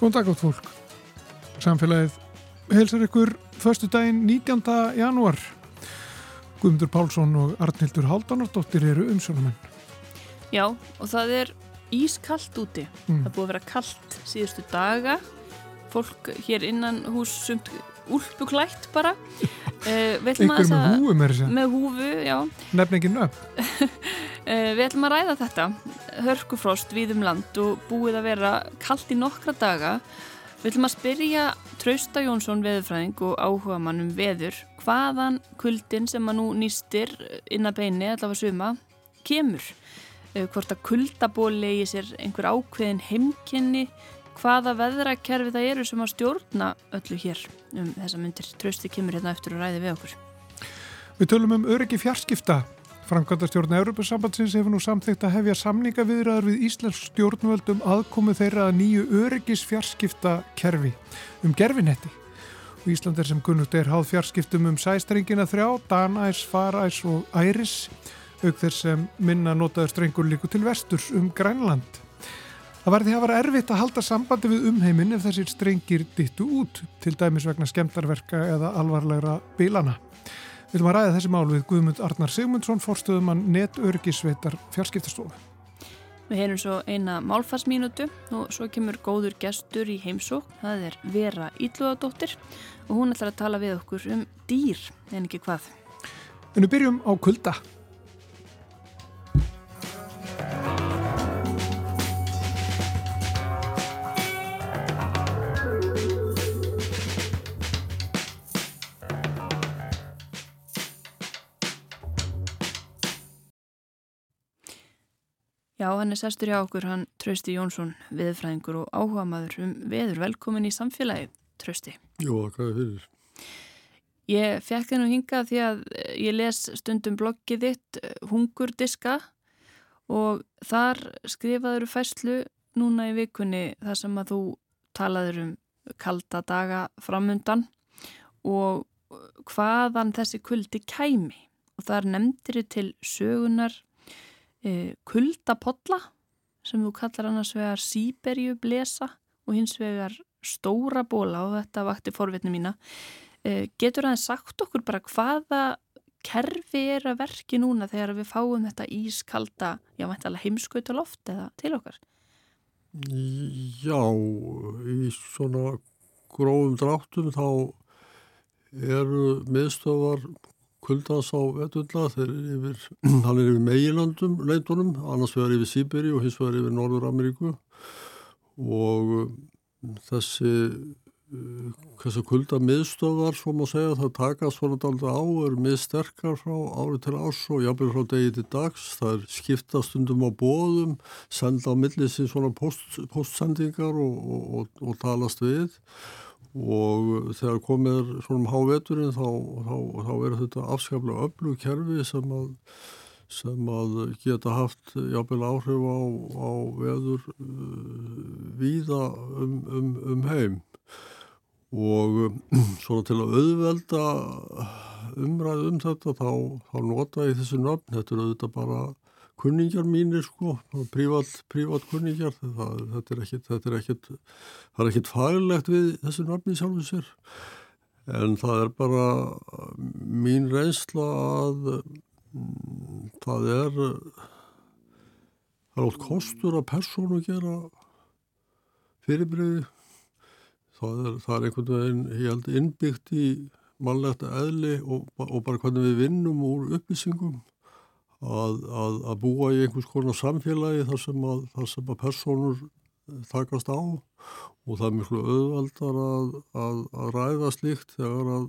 Góðan dag átt fólk. Samfélagið helsar ykkur förstu daginn 19. janúar. Guðmundur Pálsson og Arnildur Haldunardóttir eru umsjónumenn. Já, og það er ískallt úti. Mm. Það búið að vera kallt síðustu daga. Fólk hér innan hús sumt úlpuklætt bara. Ykkur með húfu með þess að Með húfu, já. nefn ekki nöfn. Uh, við ætlum að ræða þetta, hörkufrost við um land og búið að vera kallt í nokkra daga. Við ætlum að spyrja Trausta Jónsson veðurfræðing og áhuga mann um veður hvaðan kuldin sem að nú nýstir inn að beini, allavega suma, kemur. Uh, hvort að kuldabóli í sér einhver ákveðin heimkenni, hvaða veðrakerfi það eru sem að stjórna öllu hér um þessa myndir. Trausti kemur hérna eftir og ræði við okkur. Við tölum um öryggi fjarskipta. Framkvæmdastjórn Európa-sambandsins hefur nú samþýgt að hefja samningaviðraður við Íslensk stjórnvöldum aðkomu þeirra að nýju öryggis fjarskipta kerfi um gerfinetti. Ísland er sem kunnugt er háð fjarskiptum um sæstrengina þrjá, Danæs, Faræs og Æris, auk þess sem minna notaður strengur líku til vesturs um Grænland. Það því að vera erfitt að halda sambandi við umheiminn ef þessir strengir dittu út, til dæmis vegna skemdarverka eða alvarlegra bílana. Við viljum að ræða þessi mál við Guðmund Arnar Sigmundsson, forstöðumann netörgisveitar fjarskiptastofu. Við heyrum svo eina málfarsmínutu og svo kemur góður gestur í heimsók, það er Vera Ílluðadóttir og hún ætlar að tala við okkur um dýr en ekki hvað. En við byrjum á kulda. Já, hann er sestur hjá okkur, hann Trausti Jónsson, viðfræðingur og áhuga maður um veður. Velkomin í samfélagi, Trausti. Jó, hvað er fyrir? Ég fekk þennu hinga því að eh, ég les stundum bloggið þitt, eh, Hungurdiska, og þar skrifaður fæslu núna í vikunni þar sem að þú talaður um kalda daga framundan og hvaðan þessi kuldi kæmi. Og þar nefndir þið til sögunar e, kuldapodla sem þú kallar annars vegar síberju blesa og hins vegar stóra bóla og þetta vakti forvitni mína. E, getur það sagt okkur bara hvaða kerfi er að verki núna þegar við fáum þetta ískalda, já, mæntalega heimskautaloft eða til okkar? Já, í svona grófum dráttum þá eru miðstöðar kuldans á vetulla, þeir eru yfir, hann er yfir meginlandum leitunum, annars vegar yfir Sýberi og hins vegar yfir Norður Ameríku og þessi þessi kulda miðstöðar, svo má segja, það takast svona dalda á, eru miðsterkar frá ári til ás og jafnveg frá degi til dags, það er skipta stundum á bóðum, senda á millisinn svona post, postsendingar og, og, og, og talast við og þegar komið er svona um háveturinn þá, þá, þá er þetta afskaplega öllu kerfi sem að sem að geta haft jáfnvel áhrif á, á veður uh, víða um, um, um heim. Og svona til að auðvelda umræðu um þetta þá, þá nota ég þessi nöfn, þetta er auðvitað bara kunningar mínir sko, prívat, kunningar, það, þetta er ekkit, þetta er ekkit, það er ekkit faglegt við þessi nöfni sjálfum sér. En það er bara mín reynsla að mm, það er það er allt kostur að persónu gera fyrirbreyði það er, það er einhvern veginn ég held innbyggt í mannlegt eðli og, og bara hvernig við vinnum úr upplýsingum að, að, að búa í einhvers konar samfélagi þar sem að, að personur takast á. Og það er miklu auðvaldar að, ræða slíkt þegar að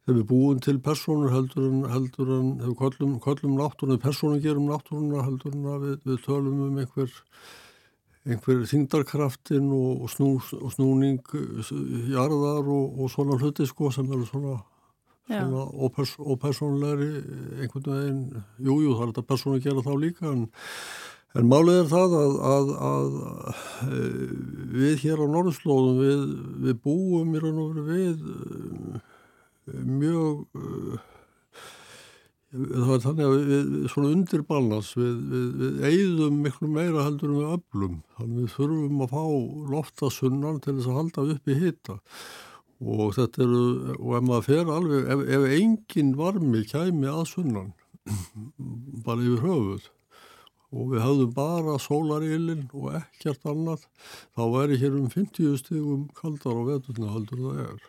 þegar við búum til personur heldur en, heldur en hefur kollum, kollum náttúruna, personur gerum náttúruna heldur en að við, við tölum um einhver einhver þingdarkraftin og, og, snú, og snúning jarðar og, og svona hluti sko sem eru svona, svona ópers, ópersonlegri einhvern veginn, jújú jú, það er þetta persónu að gera þá líka en, en málið er það að, að, að, að við hér á Norðurslóðum við, við búum í raun og veru við mjög það er þannig að við, svona undir balans, við, við, eigðum miklu meira heldur en við öflum. Þannig við þurfum að fá loftasunnan til þess að halda upp í hita. Og þetta eru, og ef maður fer alveg, ef, ef engin varmi kæmi að sunnan, bara yfir höfuð, og við hafðum bara sólarílinn og ekkert annað, þá væri hér um 50 stígum kaldar á veturna heldur það er.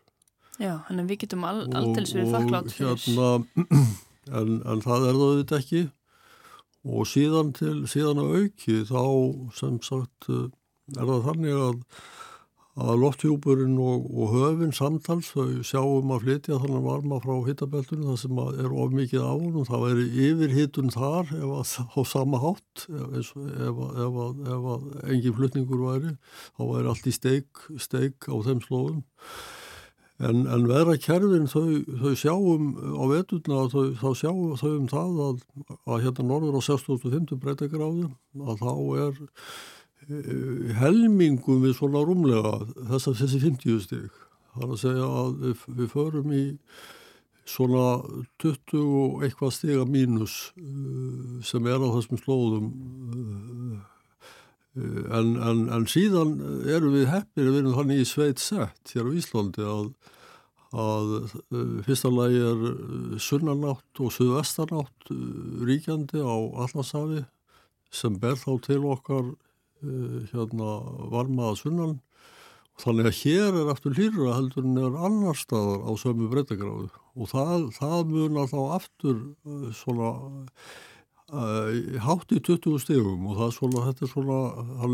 Já, þannig að við getum all, alltils verið þakklátt fyrir. Hérna, en, en það er það auðvitað ekki og síðan til, síðan að auki þá sem sagt eh, er það þannig að að lofthjúpurinn og, og höfinn samtals þau sjáum að flytja þannig varma frá hittabeltunum það sem er of mikið á hún það væri yfir hittun þar ef að, á sama hátt ef, ef, ef, ef engin flutningur væri þá væri allt í steik, steik á þeim slóðum. En, en vera kerfin þau, þau sjáum á veturna þau, þá sjáum þau um það að, að hérna norður á 65 breytegráðu að þá er helmingum við svona rúmlega þess að þessi 50 stygg. Það er að segja að við, við förum í svona 20 og eitthvað stiga mínus uh, sem er á þessum slóðum uh, en, en, en síðan erum við heppir við erum þannig í sveit sett hér á Íslandi að, að fyrsta lagi er sunnanátt og suðvestanátt ríkjandi á Allansafi sem ber þá til okkar Eh, hérna varmaða sunnan. Þannig að hér er aftur hlýra heldur en er annar staðar á sömu breytagráðu og það, það munar þá aftur uh, svona uh, hátt í 20 stegum og er svona, þetta er svona,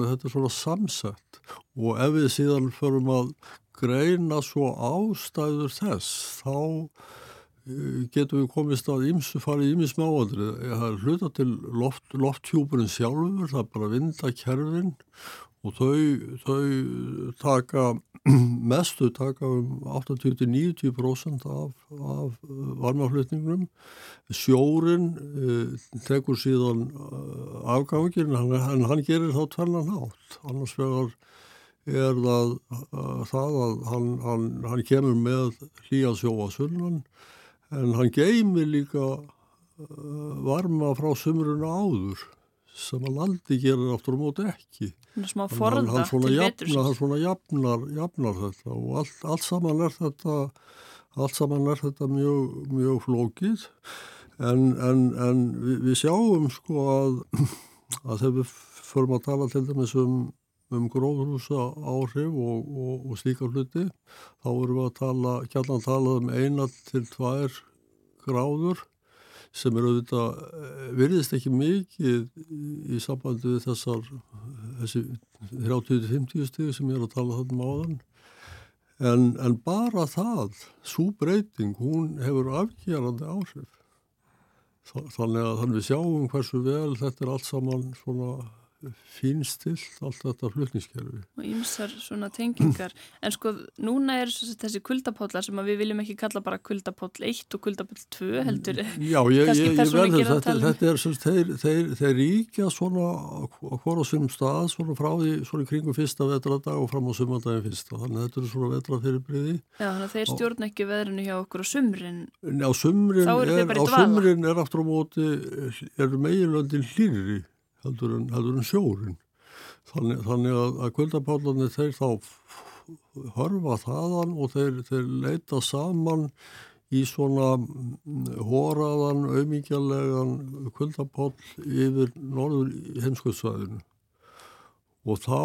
þetta er svona samsett. Og ef við síðan förum að greina svo ástæður þess þá getum við komist að ímsu farið ími smáadri. Það er hluta til loft, lofthjúpurinn sjálfur, það er bara vindakerfin og þau, þau taka, mestu taka um 80-90% af, af varmaflutningunum. Sjórin eh, tekur síðan afgangin, en hann, hann gerir þá tvernan hátt. Annars vegar er það, það að hann, hann, hann kemur með hlýja sjóa sunnan en hann geymir líka uh, varma frá sumruna áður sem að landi gerir aftur á móti ekki. Forða hann, hann til vetur. Hann svona jafnar, jafnar þetta og allt, allt saman er þetta, allt saman er þetta mjög, mjög flókið en, en, en við, við sjáum sko að, að þegar við förum að tala til dæmis um um gróðrúsa áhrif og, og, og slíka hluti þá erum við að tala, kjallan talað um eina til tvær gráður sem eru auðvitað, eh, virðist ekki mikið í sambandi við þessar þessi 30-50 stíð sem ég er að tala þarna um áðan. En, en bara það svo breyting, hún hefur afgerandi áhrif. Þannig að þannig við sjáum hversu vel þetta er allt saman svona fínstilt allt þetta flutningskerfi. Og ymsar svona tengingar. En sko, núna er þessi kuldapóllar sem við viljum ekki kalla bara kuldapól 1 og kuldapól 2 heldur. Já, ég, ég, ég verður þetta, um. þetta er svona, þeir, þeir, þeir ríkja svona á hvora svonum stað svona frá því svona kringum fyrsta vetradag og fram á sumandagin fyrsta. Þannig að þetta eru svona vetra fyrirbriði. Já, þannig að þeir stjórn ekki veðrinu hjá okkur á sumrin. Já, sumrin er, á sumrin er aftur á móti, er meginlöndin hlýri heldur en, heldur en sjórin. Þannig, þannig að, að kvöldapállarnir þeir þá hörfa þaðan og þeir, þeir leita saman í svona hóraðan, mm, auðmíkjalegan kvöldapál yfir norður heimskvöldsvæðinu. Og þá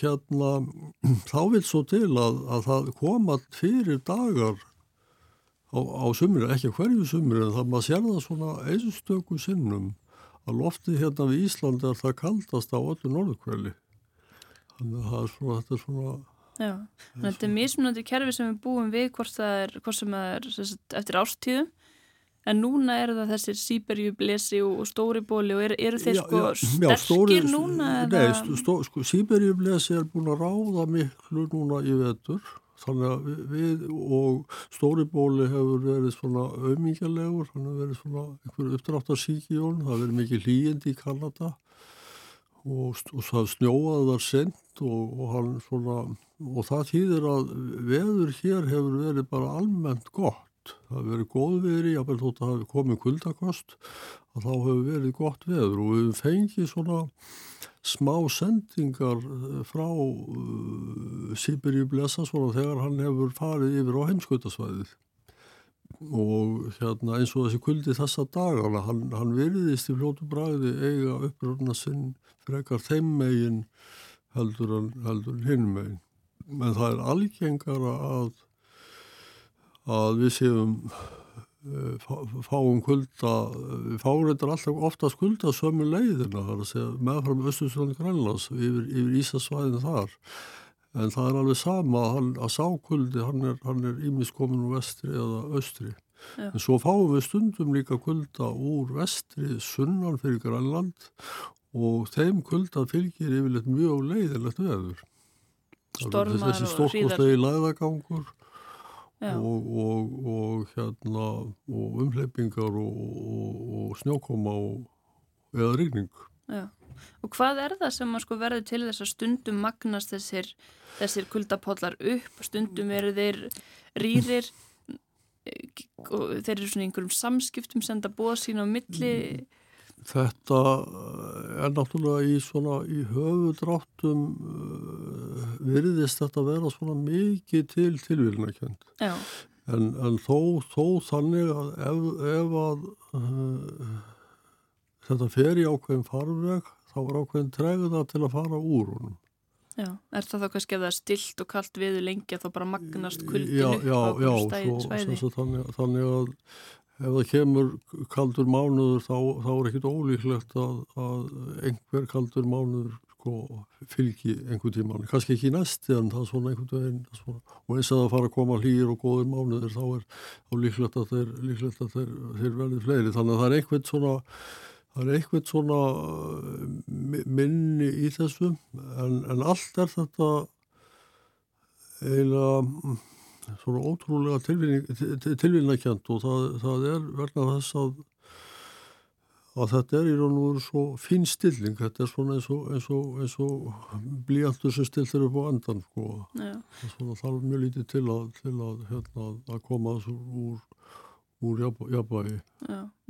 hérna, þá vil svo til að, að það koma fyrir dagar á, á sumri, ekki hverju sumri, en það maður sér það svona einstöku sinnum að loftið hérna við Íslandi er það kaldast á öllu norðkvæli þannig að er svona, þetta er svona Já, þannig að þetta er mismunandi kerfi sem við búum við hvort það er, hvort sem það er sagt, eftir ástíðum en núna eru það þessir síberjublesi og, stóribóli og eru, eru þeir sko já, já, sterkir stóri, núna? Nei, stó, sko, síberjublesi er búin að ráða miklu núna í vetur Þannig að við og Stóribóli hefur verið svona auðmíkjalegur, hann hefur verið svona einhverju uppdráttarsíki í hún, það hefur verið mikið hlýjandi í Kanada og, og það snjóaði þar sent og, og, svona, og það týðir að veður hér hefur verið bara almennt gott. Það hefur verið góð viðri, jáfnveg þótt að hafi komið kuldakost að þá hefur verið gott veður og við fengið svona smá sendingar eh, frá uh, Sýberi Blessa svona þegar hann hefur farið yfir á heimskautasvæðið. Og hérna eins og þessi kuldi þessa dagana, hann, hann virðist í fljótu bræði eiga uppröfna sinn frekar þeim megin heldur en, hinn megin. Menn það er algengara að að við séum fáum kulda við fáum reyndar alltaf ofta skulda sömu leiðina, það að segja meðfram Östursvöld Grænlands yfir, yfir Ísasvæðin þar. En það er alveg sama að, að sákuldi hann er ímiskomin úr vestri eða austri. Já. en svo fáum við stundum líka kulda úr vestri sunnan fyrir Grænland og þeim kulda fylgir yfirleitt mjög leiðilegt veður. Stormar þessi stórkostegi læðagangur og, og, og hérna og umleipingar og, og snjókoma eða rigning. Já. og hvað er það sem sko verður til þess að stundum magnast þessir, þessir kuldapollar upp? Stundum eru þeir rýrir og þeir eru svona einhverjum samskiptum senda bóð sín á milli. Mm Þetta er náttúrulega í svona í höfudráttum uh, virðist þetta vera svona mikið til tilvílunarkjönd. En, en þó, þó þannig að ef, ef að uh, þetta fer í ákveðin farveg þá er ákveðin tregða til að fara úr honum. Já, er það þá kannski að það er stilt og kallt viðu lengi að þá bara magnast kuldinu upp á stæði? Já, já, þannig að ef það kemur kaldur mánuður þá, þá er ekkit ólíklegt að, að einhver kaldur mánuður sko, fylgi einhver tíman kannski ekki næsti en það er svona einhvern veginn svona. og eins að það fara að koma hlýr og góðir mánuður þá er þá líklegt að þeir, líklegt að þeir, þeir verði fleiri þannig að það er einhvern svona það er einhvern svona minni í þessu en, en allt er þetta eiginlega svona ótrúlega tilvinnakjönd og það, það er verna þess að að þetta er í raun og veru svo fín stilling, þetta er svona eins og, eins og, eins og blíjantur sem stiltir upp á endan sko. það þarf mjög lítið til að, til að, hérna, að koma þessu úr, úr jafnvægi.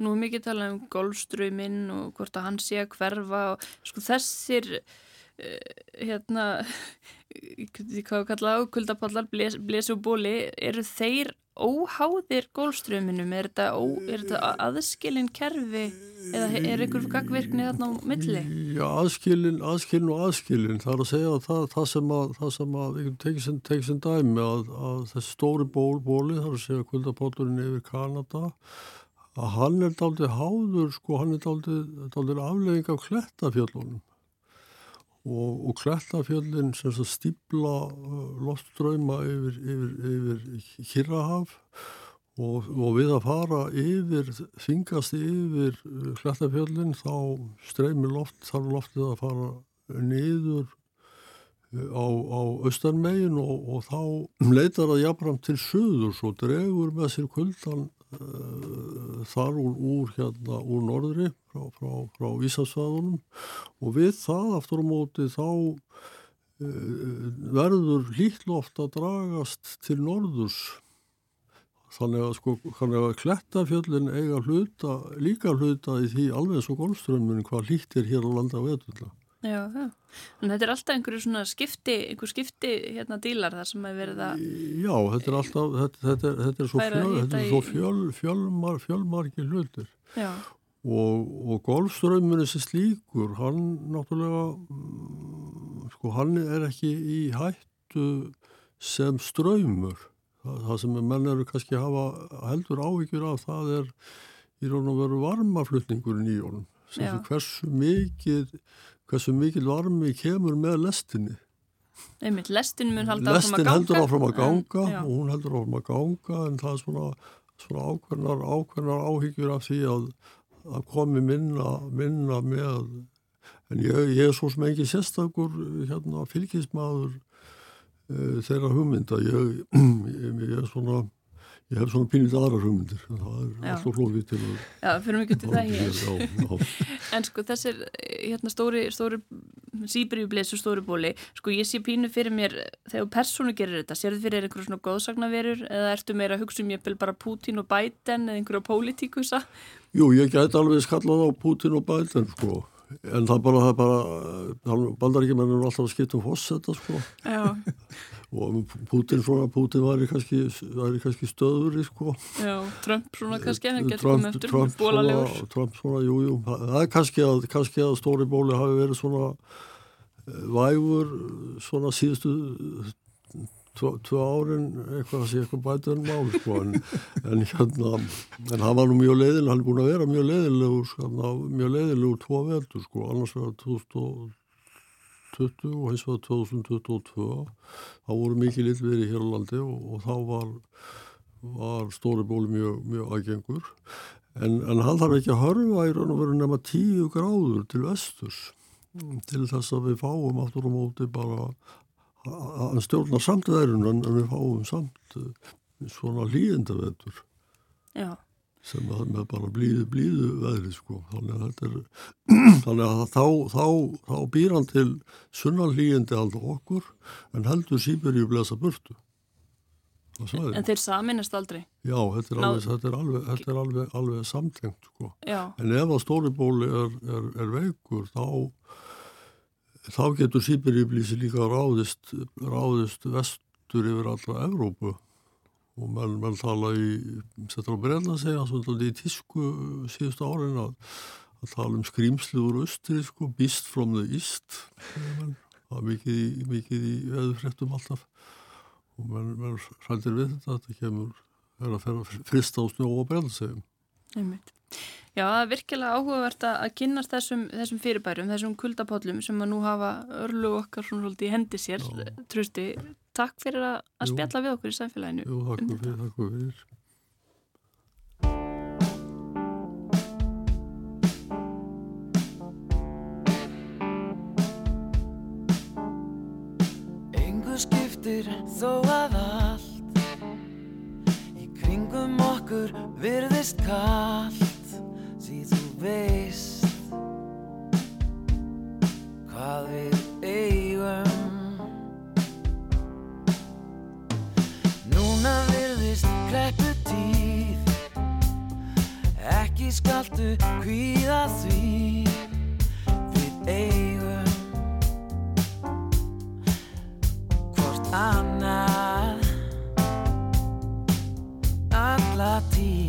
Nú er mikið talað um golfströyminn og hvort að hann sé að hverfa og sko þessir uh, hérna hvað við kallaðum kuldapallar, bles, blesu og bóli eru þeir óháðir gólströminum, er þetta, ó, er þetta aðskilin kerfi eða er einhver gagvirkni þarna á milli? Já, aðskilin, aðskilin og aðskilin. Það er að segja að það, það sem að það sem að, tekið sem, dæmi að, að þessi stóri ból, bóli það er að segja kuldapallurinn yfir Kanada að hann er daldið háður sko, hann er daldið, daldið aflegging af klettafjöldunum og, og klettafjöldin stíbla uh, loftströyma yfir, yfir, yfir Kirrahaf og, og við að fara yfir, þingast yfir uh, klettafjöldin þá streymi loft, þarf loftið að fara niður uh, á, á austarmegin og, og þá leitar það jafnfram til söður svo dregur með sér kuldan uh, þar úr, úr hérna úr norðri frá, frá, frá Ísafsvæðunum og við það aftur á móti þá uh, verður hlýtloft að dragast til norðurs þannig að sko að klettafjöllin eiga hluta, líka hluta í því alveg svo golfströmmun hvað hlýttir hér á landa veðvölda Já, já. En þetta er alltaf einhverju svona skipti, einhver skipti hérna dílar þar sem að verða... Já, þetta er alltaf, þetta, þetta, er, þetta er svo, fjöl, þetta er svo fjöl, fjölmar, fjölmarki hlutir. Já. Og, og golfströmmunni sem slíkur, hann náttúrulega, mm, sko, hann er ekki í hættu sem ströymur. Það, það sem menn eru kannski hafa heldur áhyggjur af, það er í raun og veru varmaflutningurinn í honum. Hversu mikið hversu mikil varmi kemur með lestinni. Einmitt, lestin mun halda Lestin áfram að ganga. Lestin heldur áfram að ganga en, og hún heldur áfram að ganga en það er svona, svona ákveðnar, ákveðnar áhyggjur af því að, að komi minna, minna með. En ég, ég er svo sem ekki sérstakur hérna, fylgismadur uh, þeirra hugmynda. Ég, ég, ég er svona ég hef svona pínit aðra hugmyndir það er alltaf hlófið til að Já, fyrir mikið til það hér. En sko þessir hérna stóri, stóri síbríublesu stóri bóli sko ég sé pínu fyrir mér þegar persónu gerir þetta, sér þið fyrir einhverju svona góðsagnaverur eða ertu meira að hugsa um ég vil bara Putin og Biden eða einhverju pólitíkusa? Jú, ég gæti alveg skallað á Putin og Biden sko en það bara, það bara bandaríkjumennir er alltaf að skipta um fósetta sko Já. og Putin svona, Putin væri kannski, væri kannski stöður sko. Já, Trump svona kannski hann getur komið eftir Trump, svona, Trump svona, jú, jú, það er kannski að, kannski að stóri bóli hafi verið svona eh, vægur svona síðustu tvö árin eitthvað að sé eitthvað bætið en mál sko en, en hérna en hann var nú mjög leiðileg, hann er búin að vera mjög leiðilegur sko, mjög leiðilegur tvo veldur sko, annars var 2020 og hins var 2022 þá voru mikið lill verið hér á landi og, og þá var var stóri bóli mjög, mjög aðgengur en, en hann þarf ekki að hörfa í raun og veru nema tíu gráður til vesturs til þess að við fáum aftur á móti bara að stjórna samt veðrun en við fáum samt eh, svona líðenda veður sem að með bara blíðu blíðu veðri sko. Þannig að er þannig að þá, þá, þá býr hann til sunnan líðendi alltaf okkur en heldur Sýberíu blesa burtu. En þeir saminast aldrei? Já, þetta er alveg, þetta er alveg, þetta er alveg, alveg samtengt sko. Já. en ef að stóribóli er, er, er veikur þá þá getur Sýberíublísi líka ráðist, ráðist vestur yfir allra Evrópu og menn, menn tala í, setur á breyna að segja, í tísku síðustu árin að, að tala um skrýmsliður austri, sko, beast from the east, það er mikið í, mikið í veðurfrektum alltaf og menn, menn hrættir við þetta, þetta kemur, að ferja frist á snjó og breyna segjum. Einmitt. Já, það er virkilega áhugavert að kynast þessum, þessum fyrirbærum, þessum kuldapállum sem að nú hafa örlu okkar svona svolítið í hendi sér, Já. trösti. Takk fyrir að, að spjalla við okkur í samfélaginu. Jú, takk um fyrir, takk fyrir. Engu skiptir þó að allt í kringum okkur virðist kall því þú veist hvað við eigum Núna virðist kleppu tíð ekki skaltu hvíða því við eigum hvort annað alla tíð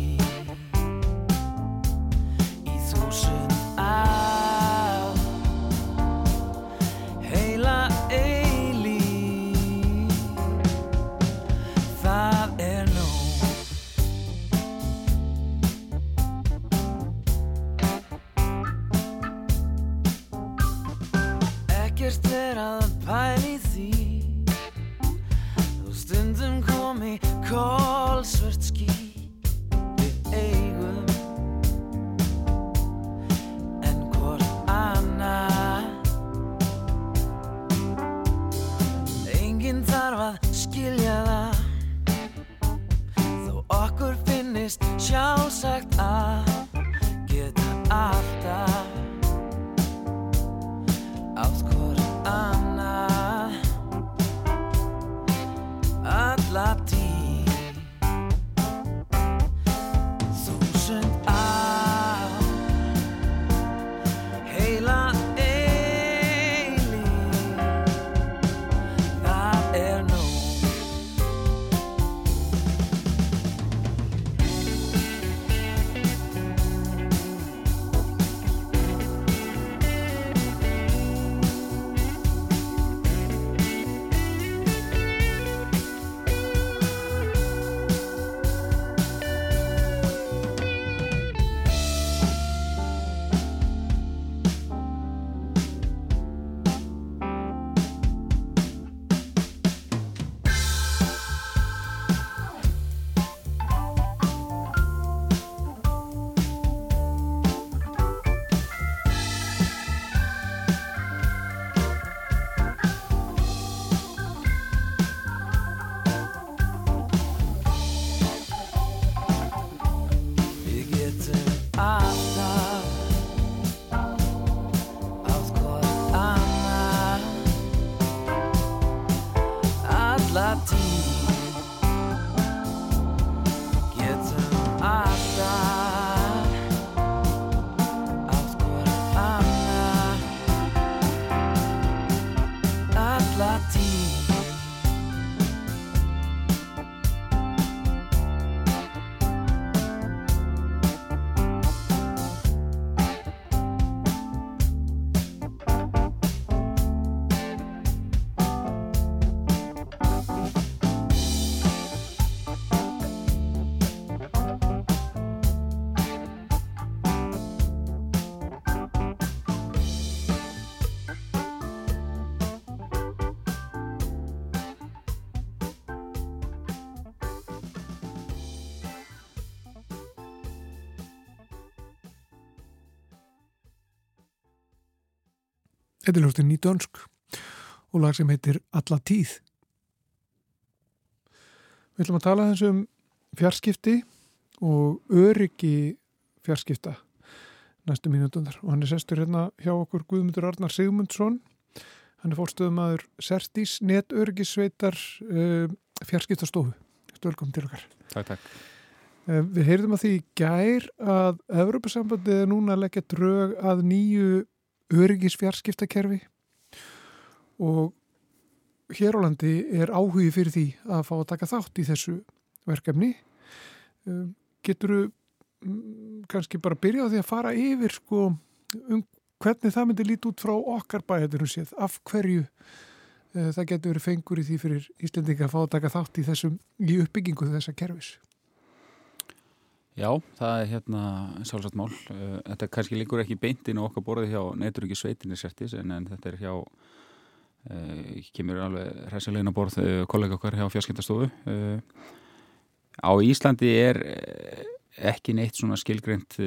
Þetta er hljóstin í dönsk og lag sem heitir Alla tíð. Við ætlum að tala þessum fjarskipti og öryggi fjarskipta næstu mínútundar og hann er sestur hérna hjá okkur Guðmundur Arnar Sigmundsson hann er fórstöðumæður Sertís netöryggisveitar uh, fjarskiptastofu. Velkom til okkar. Takk, takk. Uh, við heyrðum að því gær að Evropasambandið er núna að leggja drög að nýju öryggis fjarskiptakerfi og hér á landi er áhugi fyrir því að fá að taka þátt í þessu verkefni. Um, Getur þú kannski bara byrja á því að fara yfir sko um hvernig það myndi líti út frá okkar bæðinu séð, af hverju uh, það getur verið fengur í því fyrir Íslendinga að fá að taka þátt í þessum í uppbyggingu þessa kerfis. Já, það er hérna sjálfsagt mál. Uh, Þetta kannski líkur ekki beintinn og okkar borðið hjá neyturöki sveitinni sértis en, en þetta er hjá uh, kemur alveg hræsilegin á borð uh, kollega okkar hjá fjarskiptastofu. Á Íslandi er eh, ekki neitt svona skilgreint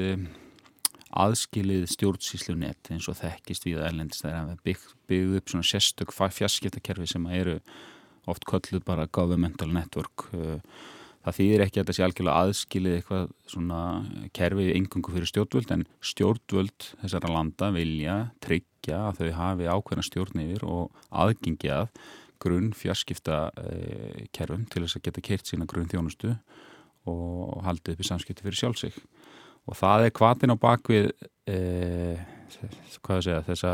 aðskilið stjórnsýslu net eins og þekkist við erlendist þegar við bygg, byggðu upp svona sérstök fjarskiptakerfi sem eru oft kölluð bara governmental network það þýðir ekki að þetta sé algjörlega aðskilið eitthvað svona kerfið engungu fyrir stjórnvöld en stjórnvöld þessara landa vilja tryggja að þau hafi ákveðna stjórn yfir og aðgengi að grunn fjarskipta eh, kerfum til þess að geta keirt sína grunn þjónustu og haldið upp í samskipti fyrir sjálfsig og það er kvatin á bakvið eh, hvað að segja þessa,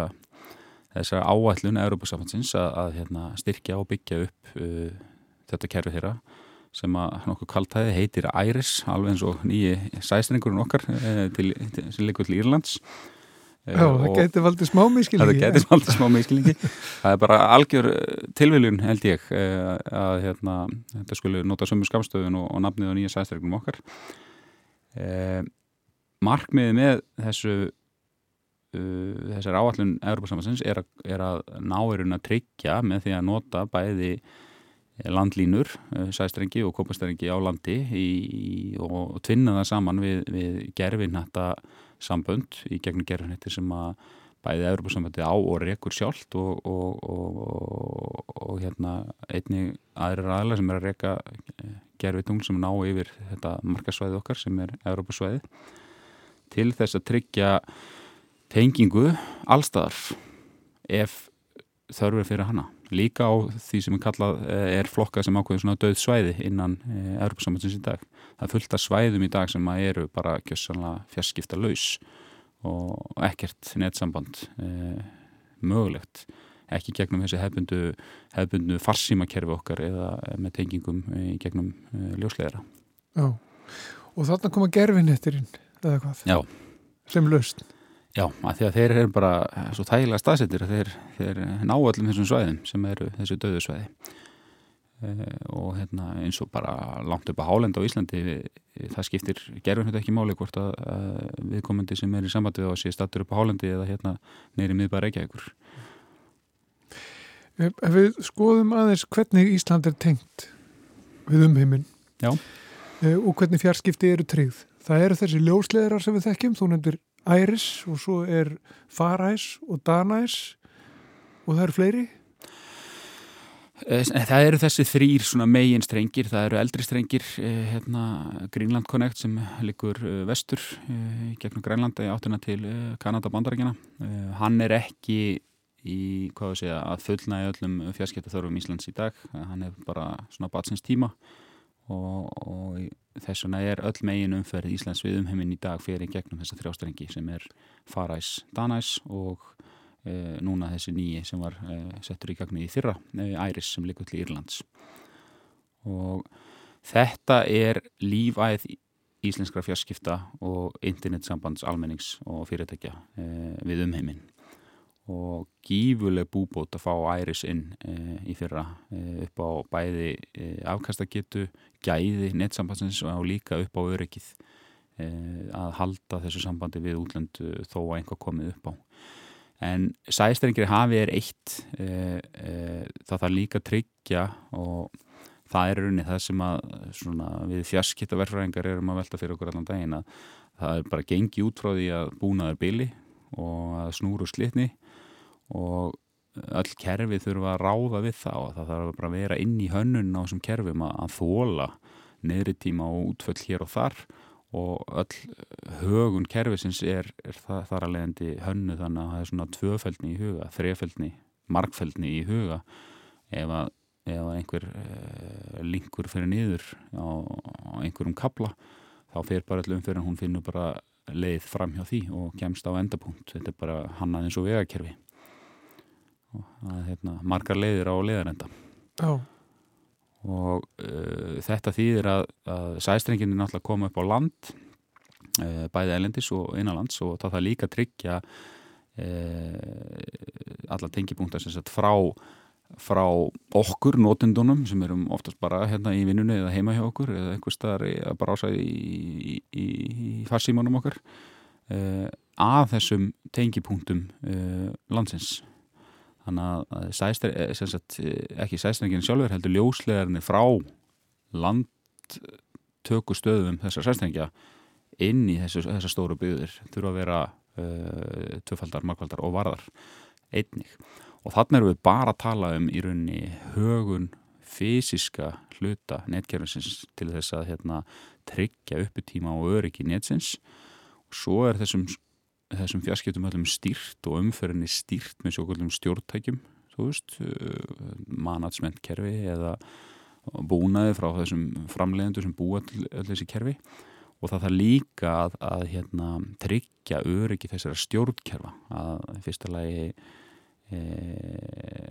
þessa áætlun Európa-samhansins að, að hérna, styrkja og byggja upp uh, þetta kerfi þeirra sem að nokkuð kaltæði heitir Æris alveg eins og nýji sæstringurinn okkar eh, til, til, sem likur til Írlands Já, það getur valdið smá miskilingi. Það getur valdið smá miskilingi. Það er bara algjör tilviljun held ég að hérna, þetta skulle nota sömu skamstöðun og, og nafnið á nýja sæstringum okkar. Eh, markmiði með þessu þessar áallun Európa-samansins er, er að náirinn að tryggja með því að nota bæði landlínur, sæstrengi og kopastrengi á landi í, og tvinna það saman við, við gerfinhætta sambönd í gegnum gerfinhættir sem að bæði Európa-sambandi á og rekur sjálft og, og, og, og hérna einni aðrir aðla sem er að reka gerfitung sem ná yfir þetta markasvæði okkar sem er Európa-svæði til þess að tryggja tengingu allstaðar ef þörfur fyrir hana líka á því sem er kallað er flokkað sem ákveður svona döð svæði innan e, Európa-samhansins í dag. Það er fullt af svæðum í dag sem eru bara kjössanlega fjarskipta laus og ekkert nettsamband e, mögulegt ekki gegnum þessi hefbundu, hefbundu farsímakerfi okkar eða með tengingum í gegnum e, ljósleðara. Já, og þarna koma gerfinettirinn eða hvað? Já. Sem laust? Já, að því að þeir eru bara svo þægilega staðsettir að þeir, þeir ná öllum þessum svæðum sem eru þessu döðu svæði. E, og hérna, eins og bara langt upp á Hálenda á Íslandi við, það skiptir gerfum þetta ekki máli hvort að, að viðkomandi sem er í sambandi við á að sé stattur upp á Hálendi eða hérna neyri miðbæra ekki ekkur Ef við skoðum aðeins hvernig Ísland er tengt við umheiminn e, og hvernig fjarskipti eru tryggð það eru þessi ljósleðrar sem við þekkjum þú nefndir Æris og svo er Faræs og Danæs og það eru fleiri? Það eru þessi þrýr megin strengir, það eru eldri strengir hérna, Greenland Connect sem likur vestur gegnum Grænlanda í áttuna til Kanada bandarækjana hann er ekki í hvað við segja, að fullnægi öllum fjarskiptaþörfum Íslands í dag. Hann er bara svona batsins tíma og, og í- þess vegna er öll megin umferð Íslands við umheiminn í dag fyrir gegnum þessa þrjástrengi sem er Faræs Danæs og e, núna þessi nýji sem var e, settur í gagnu í fyrra, e, Æris sem liggur til Írlands. Og þetta er lífæð íslenskra fjarskipta og internetsambands almennings og fyrirtækja við umheiminn og gífuleg búbót að fá æris inn e, í fyrra e, upp á bæði e, afkastagetu, gæði netsambandsins og líka upp á öryggið að halda þessu sambandi við útlönd e, þó að einhvað komið upp á. En sæstrengri hafi er eitt, það þarf líka að tryggja og það er rauninni það sem að svona, við fjarskiptaverfræðingar erum að velta fyrir okkur allan daginn að það er bara gengi út frá því að búnaður bili og að snúru slitni og öll kerfi þurfa að ráða við það og það þarf bara að vera inn í hönnun á þessum kerfum að, að þóla neðri tíma og útföll hér og þar og öll högun kerfisins er, er þar að leiðandi hönnu þannig að það er svona tvöfældni í huga, þrefeldni, markfældni í huga ef að, ef að einhver uh, linkur fyrir niður á, á einhverjum kabla þá fer bara allum fyrir að hún finnur bara leið fram hjá því og kemst á endapunkt. Þetta er bara hannað eins og vegakerfi það er hérna margar leiðir á leiðarenda. Já, og uh, þetta þýðir að, að sæstrenginni náttúrulega koma upp á land uh, bæði elendis og innanlands og það þarf líka að tryggja uh, alla tengipunktar sem sagt frá frá okkur, notendunum sem erum oftast bara hérna í vinnunni eða heima hjá okkur eða einhver staðar að ásæði í, í, í farsímanum okkar uh, að þessum tengipunktum uh, landsins þannig að- að sæstre, eh, sagt, eh, ekki sæstrengin sjálfur heldur ljóslegarnir frá landtökustöðum þessar sæstrengja inn í þessu, þessar stóru byggðir þurfa að vera uh, tvöfaldar, markvaldar og varðar einnig. Og þannig erum við bara að tala um í rauninni högun fysiska hluta netkerfisins til þess að hérna, tryggja upputíma og öryggi netsins. Og svo er þessum þessum fjarskiptum öllum stýrt og umferðinni stýrt með sjókvöldum stjórntækjum þú veist, manatsment kerfi eða búnaði frá þessum framleiðendur sem búa til öll þessi kerfi. Og það þarf líka að, að hérna, tryggja öryggi þessara stjórnkerfa. Að fyrsta lagi e,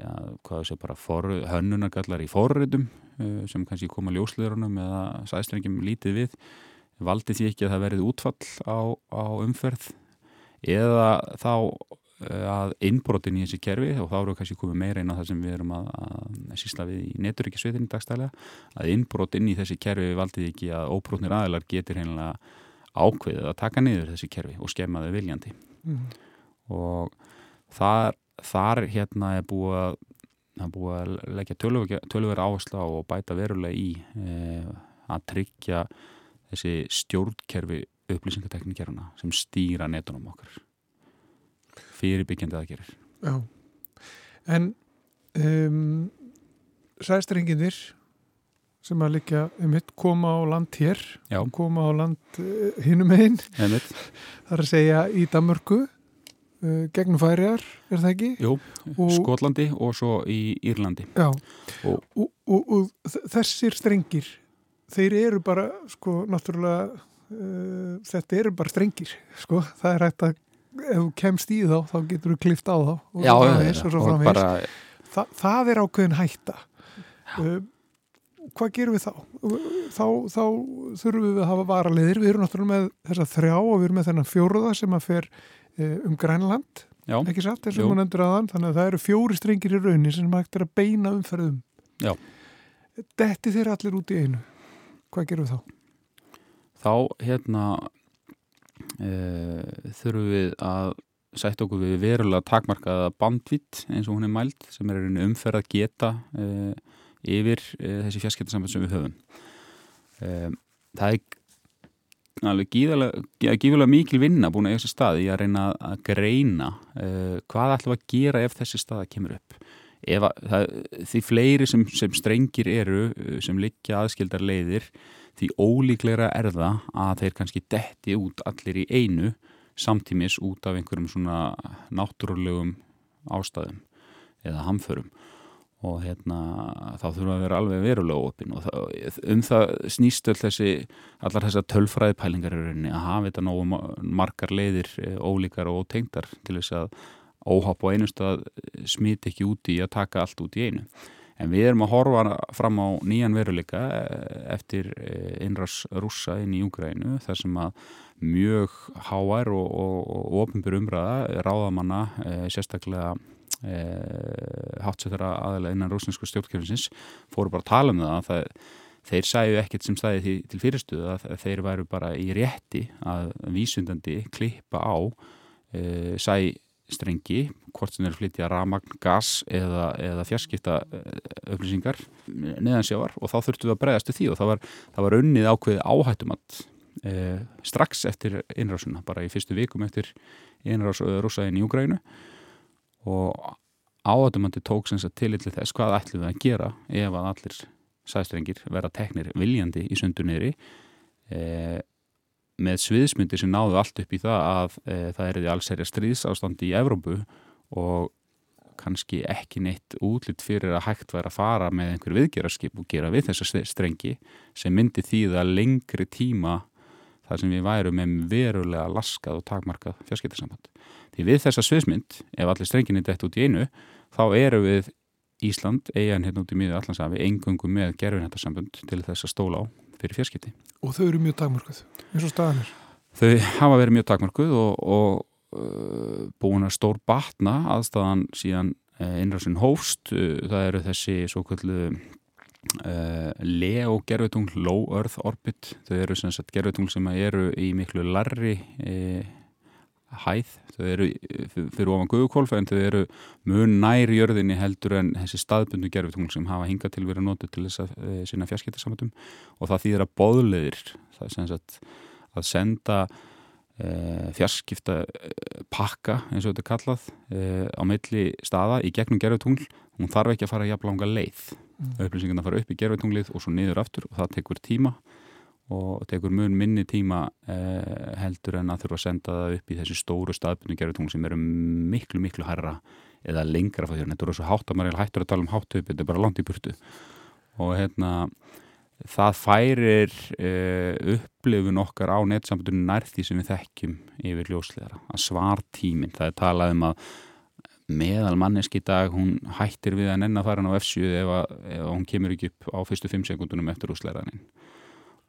að hvað sé bara for, hönnunargallar í forritum e, sem kannski koma ljósleðurunum eða sæstrengjum lítið við. Valdi því ekki að það verið útfall á, á umferð eða þá eh, að innbrotin í þessi kerfi og þá eru við kannski komið meira inn á það sem við erum að, að sísla við í neturíkisveitinni dagstælega að innbrot inn í þessi kerfi valdið ekki að óbrotnir aðilar getur heimlega ákveðið að taka niður þessi kerfi og skemma þau viljandi mm. og þar, þar hérna er búið að, að, búið að leggja töluveri áherslu á og bæta verulega í e, að tryggja þessi stjórnkerfi upplýsingateknikerfuna sem stýra netunum okkar fyrirbyggjandi aðgerir já. En um, sæstrenginir sem að líka um mitt koma á land hér, Já. koma á land uh, hinum einn, er að segja í Danmörku, uh, gegnum færiðar, er það ekki? Jú, Og- Skotlandi og svo í Írlandi Já, Og- og, og, þessir strengir, þeir eru bara, sko, náttúrulega, uh, þetta eru bara strengir, sko, það er hægt að, ef þú kemst í þá, þá getur þú klift á þá og svo framvegis, og svo og framvegis. bara Þa, það er ákveðin hætta. Uh, hvað gerum við þá? þá? Þá þurfum við að hafa varaliðir, við erum náttúrulega með þessa þrjá og við erum með þennan fjóruða sem að fer uh, um Grænland, Já, ekki satt, og hún endur aðan, þannig að það eru fjóri strengir í raunin sem hægt er að beina umferðum. Já. Detti þeir allir út í einu. Hvað gerum við þá? Þá hérna e, þurfum við að sætt okkur við verulega takmarkaða bandvitt eins og hún er mæld sem er umferð að geta e, yfir e, þessi fjarskiptasamband sem við höfum. E, það er alveg gífulega mikil vinna búin að eiga sér stað í að reyna að greina e, hvað ætlum að gera ef þessi staða kemur upp? Að, það, því fleiri sem, sem strengir eru eh, sem liggja aðskildar leiðir því ólíklegra er það að þeir kannski detti út allir í einu samtímis út af einhverjum svona náttúrulegum ástæðum eða hamförum. Og hérna þá þurfum við að vera alveg verulega opinn og það, um það snýst öll þessi allar þessar tölfræðipælingar í rauninni að hafa þetta nógu ma- margar leiðir eh, ólíkar og ótengdar til þess að óhapp á einu stað smiti ekki út í að taka allt út í einu en við erum að horfa fram á nýjan veruleika eh, eftir eh, innrás rússa inn í Júgrænu þar sem að mjög háar og, og, og ofinbyr umræða ráðamanna eh, sérstaklega eh, hátsetara aðalega innan rúsnesku stjórnkjöfinsins fóru bara að tala um það að það, þeir sæju ekkert sem stæði til fyrirstuðu að þeir væru bara í rétti að vísundandi klippa á eh, sæstrengi hvort sem er að flytja ramagn, gas eða, eða fjarskipta upplýsingar neðan sjávar og þá þurftu við að bregðast við því og það var, það var unnið ákveðið áhættumatt eh, strax eftir innrásuna, bara í fyrstu vikum eftir innrás rúsaðin í Úgrænu og áhættumandi tók sem sagt til til þess hvað ætlum við að gera ef að allir sæstrengir vera teknir viljandi í sundunniðri eh, með sviðsmyndir sem náðu allt upp í það að e, það er því alls erja stríðsástandi í Evrópu og kannski ekki neitt útlitt fyrir að hægt væri að fara með einhver viðgerarskip og gera við þessa strengi sem myndi þýða lengri tíma þar sem við værum með verulega laskað og takmarkað fjarskiptarsamband. Því við þessa sviðsmynd, ef allir strenginni dætt út í einu, þá eru við Ísland, eigan hérna út í miður allansafi, engungum með gerfinhættarsambund til þess að stóla á fyrir fjarskipti. Og þau eru mjög takmörkuð, eins og staðan er. Þau hafa verið mjög takmörkuð og, og uh, búin að stór batna aðstæðan síðan uh, innræðsinn hófst. Uh, það eru þessi svo kvöldu LEO gerfetungl, Low Earth Orbit. Þau eru sem sagt gerfetungl sem eru í miklu larri hæð. Þau eru fyrir ofan guðukólf en þau eru mun nær jörðinni heldur en þessi staðbundu gerfetungl sem hafa hingað til verið notu til þess að sína fjarskiptarsamöndum og það þýðir að bóðleðir það er sem sagt að senda e, fjarskipta pakka eins og þetta er kallað e, á milli staða í gegnum gerfetungl hún þarf ekki að fara jafn langa leið mm. upplýsingarna fara upp í gerfetunglið og svo niður aftur og það tekur tíma og tekur mun minni tíma eh, heldur en að þurfa að senda það upp í þessi stóru staðbyrnu gerðutungl sem eru miklu, miklu herra eða lengra frá þér. Þetta eru svo hátt að maður er hættur að tala um háttöp, þetta er bara langt í burtu og hérna það færir eh, upplifun okkar á netsambundinu nærþí sem við þekkjum yfir ljósleira að svartíminn, það er talað um að meðal manneski dag hún hættir við að nenn að fara á F7 ef, að, ef hún kemur ekki upp á fyrstu 5 sekundunum eftir úsleiranin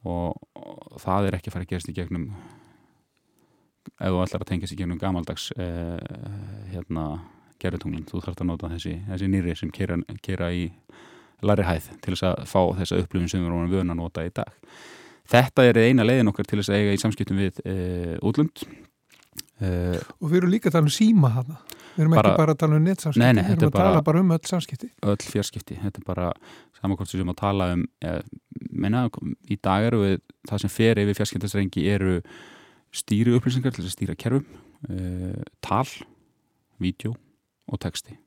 og, og það er ekki að fara að gerast í gegnum ef þú ætlar að tengja sér gegnum gamaldags eh, hérna gerðutunglinn, þú þarfst að nota þessi, þessi nýri sem kera, kera í larri hæð til þess að fá þessa upplifin sem við erum vöna að nota í dag. Þetta er eina leiðin okkar til þess að eiga í samskiptum við eh, útlund eh, og við erum líka að tala um síma hana við erum bara, ekki bara að tala um nei, við erum að bara, tala bara um öll samskipti. Öll fjarskipti, þetta er bara samankvæmt sem að tala um ja, menna, í dag eru við það sem fer yfir fjarskiptastrengi eru stýri upplýsingar til að stýra kerfum uh, tal, vídeo og texti.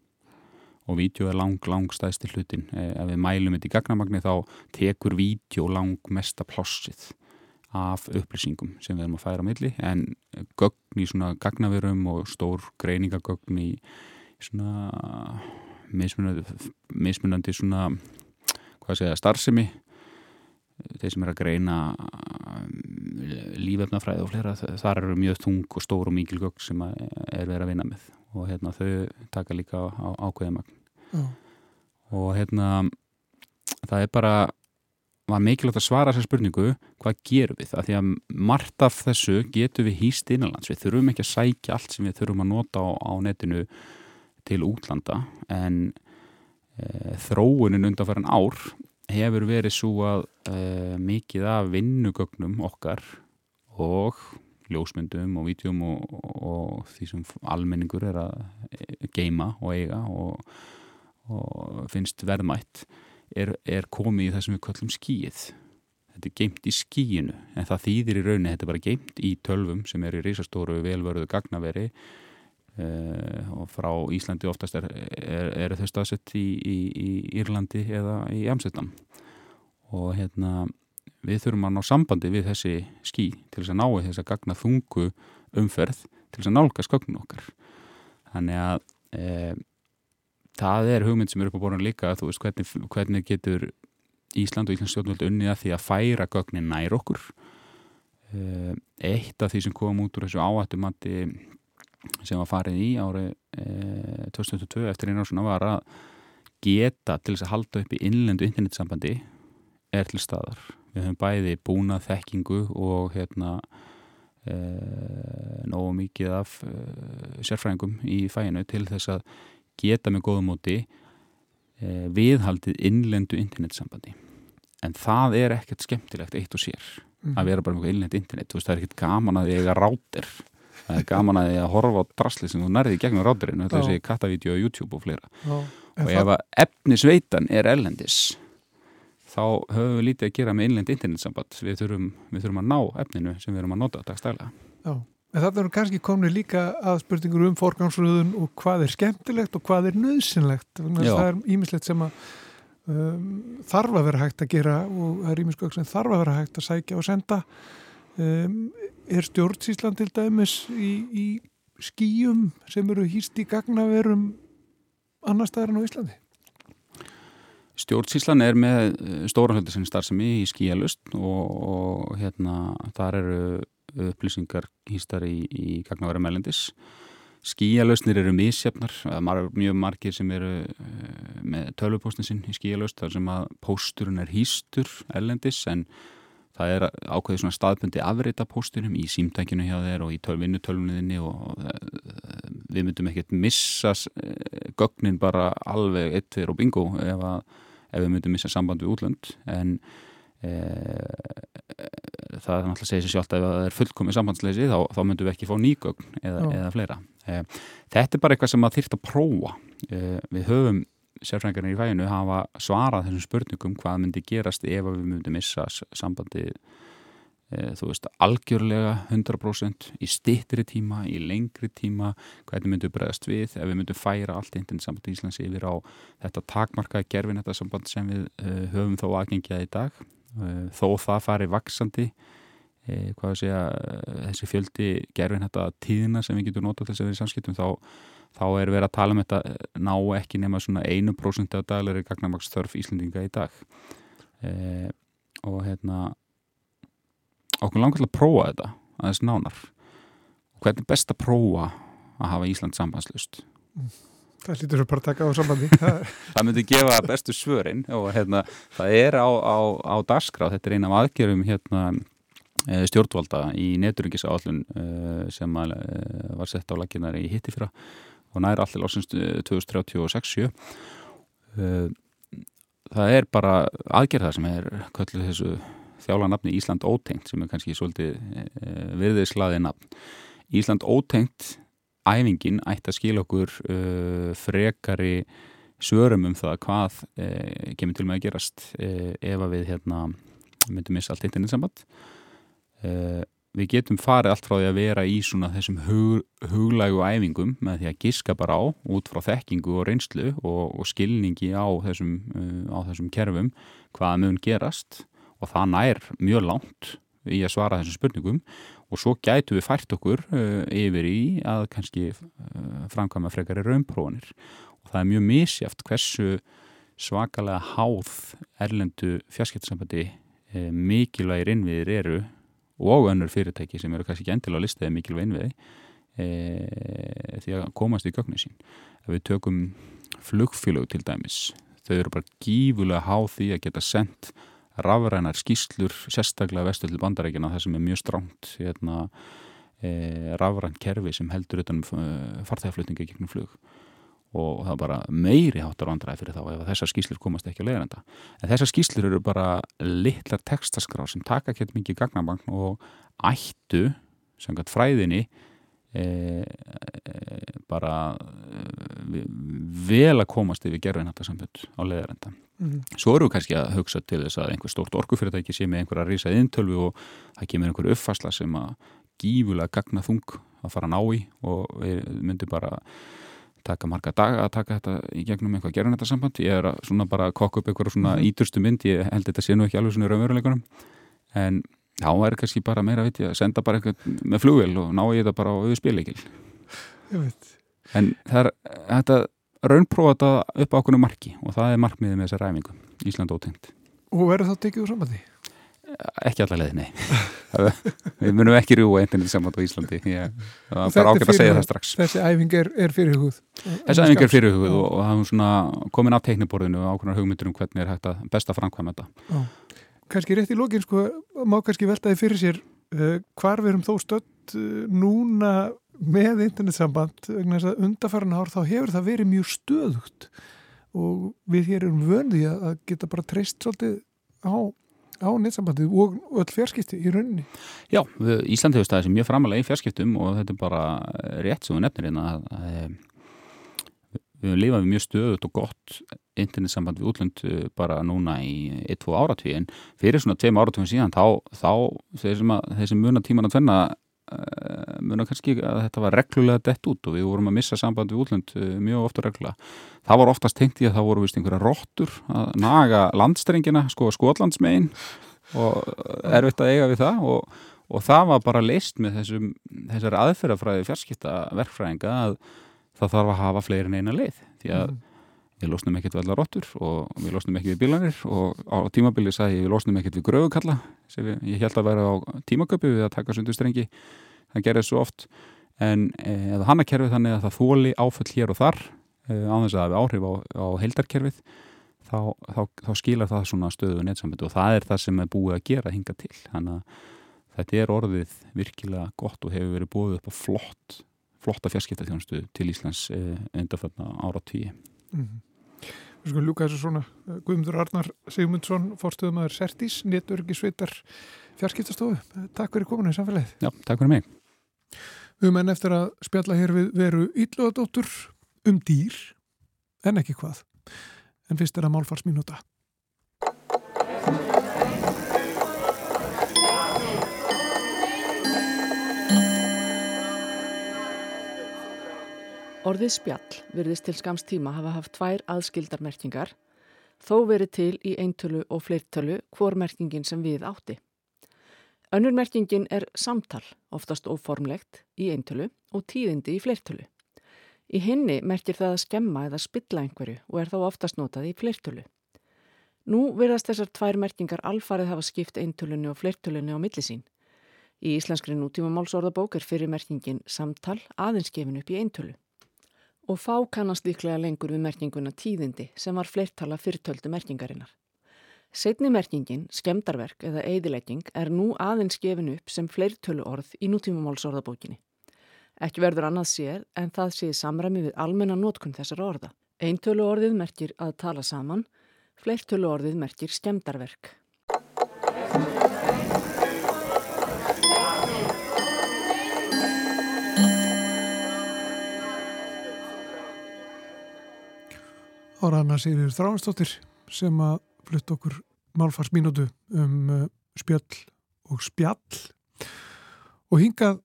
Og vídeo er lang, lang stæðsti hlutin ef við mælum þetta í gagnamagni þá tekur vídeo lang mesta plossið af upplýsingum sem við erum að færa á milli. En gögn í svona gagnaverum og stór greiningagögn í svona mismunandi, mismunandi svona hvað segja starfsemi þeir sem er að greina lífefnafræði og flera þar eru mjög þung og stór og mikil gögn sem er verið að vinna með. Og hérna þau taka líka á, ákveðamagn Já. og hérna það er bara var mikilvægt að svara þessar spurningu hvað gerum við, af því að margt af þessu getum við hýst innanlands. Við þurfum ekki að sækja allt sem við þurfum að nota á, á netinu til útlanda. En e, þróunin undanfæran ár hefur verið svo að e, mikið af vinnugögnum okkar og ljósmyndum og vítjum og, og því sem almenningur er að geima og eiga og, og finnst verðmætt er, er komið í það sem við kallum skíið þetta er geimt í skíinu en það þýðir í rauninni, þetta er bara geimt í tölvum sem er í risastóru velvörðu gagnaveri uh, og frá Íslandi oftast er, er, er þau staðsett í, í, í Írlandi eða í Amsterdam. Og hérna við þurfum að ná sambandi við þessi skí til þess að ná þess að gagna þungu umferð til þess að nálga skögnum okkar. Þannig að eh, það er hugmynd sem er upp á borðan líka þú veist hvernig, hvernig getur Ísland og Íslands stjórnvöld unnið að því að færa gögnin nær okkur? Uh, eitt af því sem kom út úr þessu áhættumatti sem var farið í árið uh, 2022 eftir einu ársuna var að geta til þess að halda upp í innlendu internetsambandi er til staðar. Við höfum bæði búnað þekkingu og hérna uh, nógu mikið af sérfræðingum í fæinu til þess að geta með góðum móti e, viðhaldið innlendu internetsambandi. En það er ekkert skemmtilegt eitt og sér Mhm. að vera bara með innlend internet, veist það er ekkert gaman að er rátir það er gaman að ég að horfa á drasli sem þú nærði gegnum rátirinn þetta þessi kattavídeó á YouTube og fleira Já. Og það- ef að efnisveitan er erlendis þá höfum við lítið að gera með innlend internetsamband við þurfum, við þurfum að ná efninu sem við erum að nota dagstælega Já, en þarna eru kannski komni líka að spurningur um forgangsröðun og hvað er skemmtilegt og hvað er nöðsynlegt. Það er ímislegt sem að um, þarf að vera hægt að gera og það er ímiskökk sem þarf að vera hægt að sækja og senda. Um, er stjórnsíslan til dæmis í, í skýjum sem eru hýst í gagnaverum annar staðar en á Íslandi? Stjórnsíslan er með eh, stóran hluti sem starfsemi í skíalust og, og hérna þar eru upplýsingar hýstar í, í gagnaværi melendis. Skíalustnir eru er mjög margir sem eru eh, með tölvupóstin sinn í skíalust þar sem að pósturinn er hýstur ellendis en það er ákveðið svona staðbundi afrita póstunum í símtækinu hjá þeir og í töl, vinnutölvunniðinni og eh, við myndum ekkert missa eh, gögnin bara alveg eitt fyrir og bingo ef, að, ef við myndum missa samband við útlönd. En e, það er náttúrulega að segja sér sjálft að ef það er fullkomið sambandsleysi þá, þá myndum við ekki fá nýgögn eða, eða fleira. E, þetta er bara eitthvað sem maður þyrft að prófa. E, við höfum sérfræðingarnir í fæinu hafa svarað þessum spurningum hvað myndi gerast ef við myndum missa s- sambandið e, þú veist, algjörlega 100% í stittri tíma, í lengri tíma hvernig myndum við bregðast við ef við myndum færa allt internet samband í Íslands yfir á þetta takmarkaði gerfin þetta samband sem við uh, höfum þó aðgengjað í dag. Uh, þó það fari vaksandi hvað að segja þessi fjöldi gerfin þetta tíðina sem við getum notað þess að vera í samskiptum þá, þá er verið að tala um þetta eh, ná ekki nema svona 1% af daglegri gagnamaksþörf Íslendinga í dag. Uh, og hérna okkur langar til að prófa þetta aðeins nánar. Og hvernig er best að prófa að hafa Ísland sambandslust Það lítur við bara að taka á sambandi. Það myndi gefa bestu svörin og hérna, það er á, á, á dagskrá, þetta er eina af aðgerum hérna, eh, stjórnvalda í neturingisáallun sem var sett á laginar í hitti fyrra og næri allir lásins 2036 Eh, það er bara aðgerð það sem er kölluð þessu þjála nafni Ísland ótengt sem er kannski svolítið uh, virðislaði nafn. Ísland ótengt æfingin ætti að skila okkur frekari svörum um það hvað kemur til með að gerast ef að við hérna myndum missa allt internetsamband. Uh, við getum farið allt frá því að vera í svona þessum hug, huglægu æfingum með því að giska bara á út frá þekkingu og reynslu og, og skilningi á þessum, uh, á þessum kerfum hvað mun gerast. Og það nær mjög langt í að svara þessum spurningum. Og svo gætu við fært okkur uh, yfir í að kannski uh, framkvæma frekari raumprófanir og það er mjög misjáft hversu svakalega háð erlendu fjarskiptasambandi uh, mikilvægir innviðir eru og önnur fyrirtæki sem eru kannski ekki endilega að listaði mikilvæg innviði uh, því að komast í gögnin sín. Ef við tökum flugfélög til dæmis, þau eru bara gífulega háð því að geta sendt rafrænar skýslur sérstaklega vestu til bandarækina það sem er mjög stránt hérna, e, rafrænt kerfi sem heldur utan um farþægaflutningi gegnum flug og það er bara meiri háttar vandræði fyrir þá ef þessar skýslur komast ekki að leiðranda en þessar skýslur eru bara litlar textaskrá sem taka ekki mikið gagnabang og ættu samkvæmt fræðinni e, e, bara e, vel að komast yfir gerfinhattasambönd á leiðranda Mhm. Svo eru við kannski að hugsa til þess að einhver stórt orkufyrirtæki sé með einhverja rísað intölvu og það kemur einhver uppfasla sem að gífulega gagna þung að fara að ná í og við myndum bara taka marga daga að taka þetta í gegnum eitthvað gerðan þetta samband. Ég er að svona bara kokka upp einhverja svona Mhm. íturstu mynd, ég held þetta sé nú ekki alveg svona í raunveruleikunum en þá er kannski bara meira viti að senda bara eitthvað með flugvel og ná í þetta bara á auðspilleikil. Ég veit. En það er, þetta raunprófa þetta upp á okkur marki og það er markmiðið með þessa ræfingu Ísland ótengt. Og verður það tekið úr sambandi? Ekki alla leið, nei. Við munum ekki rúa internet saman á Íslandi. Ég var Þetta er bara ágætt að segja það strax. Þessi æfing er, er fyrirhuguð. Þessi æfing er fyrirhuguð og, og það er svona komin af teikniborðinu og ákveðnar hugmyndur um hvernig er hægt að besta framkvæma þetta. Kannski rétt í lokin, sko, má kannski veltaði fyrir sér uh, hvar við erum þó stödd uh, núna með internetsamband undarfæran ár þá hefur það verið mjög stöðugt og við hér erum vöndi að að geta bara treyst svolítið á, á netsambandið og öll fjarskipti í rauninni. Já, við, Ísland hefur staðið sem mjög framalega í fjarskiptum og þetta er bara rétt sem við nefnir hérna að, eh, við höfum lifað við mjög stöðut og gott internetsamband við útlönd eh, bara núna í 1-2 áratví en fyrir svona 2 áratvíðin síðan þá, þá þeir sem, sem muna tíman að tvenna muna kannski að þetta var reglulega dett út og við vorum að missa samband við útlönd uh, mjög ofta reglulega. Það var oftast tengt í að það voru vist einhverja rottur að naga landstrengina, sko skotlandsmegin og erfitt að eiga við það og og það var bara leist með þessum, þessari aðferðafræði fjarskipta verkfræðinga að það þarf að hafa fleiri en eina leið því að við losnum ekkert við allar rottur og við losnum ekki við bílanir og á tímabili sagði ég við losnum ekkert við gröfukalla sem ég held að vera á tímaköpi við að taka sundu strengi það gerði svo oft en eða hann að kerfið þannig að það þóli áföll hér og þar e, á þess að það hafi áhrif á, á heildarkerfið þá, þá, þá skilar það svona stöðu netsamband og það er það sem er búið að gera hinga til þannig að þetta er orðið virkilega gott og hefur verið búið upp á flott flotta fjarskiptaþjónustu til Íslands eh, undanförna ára tíu. Mm. Við skulum ljúka þessu svona uh, Guðmundur Arnar Sigmundsson, fórstöðumæður Sertís, netörgisveitar fjarskiptastofu. Takk fyrir kominu í samfélagið. Já, takk fyrir mig. Við menn eftir að spjalla hér við veru ílluðadóttur um dýr, en ekki hvað. En fyrst er að málfarsminúta. Orðið spjall virðist til skams tíma hafa haft tvær aðskildar merkingar, þó verið til í eintölu og fleirtölu hvor merkingin sem við átti. Önnur merkingin er samtal, oftast óformlegt, í eintölu og tíðindi í fleirtölu. Í hinni merkir það að skemma eða spilla einhverju og er þá oftast notað í fleirtölu. Nú verðast þessar tvær merkingar alfarið hafa skipt eintölunni og fleirtölunni á millisín. Í íslenskri nútíma málsorðabók er fyrir merkingin samtal aðeins gefin upp í eintölu og fá kannast líklega lengur við merkinguna tíðindi sem var fleirtala fyrrtöldu merkingarinnar. Setni merkingin, skemdarverk eða eðilegging er nú aðeins gefin upp sem fleirtölu orð í nútímumálsorðabókinni. Ekki verður annað sér en það sé samræmi við almenna nótkun þessar orða. Eintölu orðið merkir að tala saman, fleirtölu orðið merkir skemdarverk. Ára Anna Sigriður Þráinsdóttir sem að flutt okkur málfarsmínútu um uh, spjöll og spjall og hingað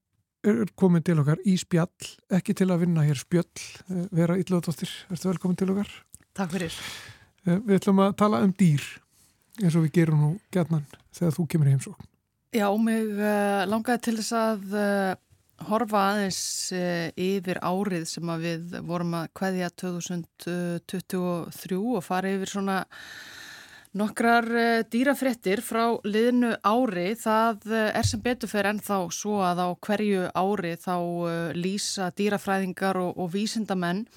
er komin til okkar í spjall, ekki til að vinna hér spjöll, uh, vera Íllaðdóttir, ertu velkomin til okkar. Takk fyrir. Uh, við ætlum að tala um dýr eins og við gerum nú gætnan þegar þú kemur í heimsókn. Já, mig uh, langaði til þess að horfa aðeins uh, yfir árið sem að við vorum að kveðja 2023 og fara yfir svona nokkrar uh, dýrafréttir frá liðnu ári. Það uh, er sem betur fyrir ennþá svo að á hverju ári þá lýsa dýrafræðingar og, og vísindamenn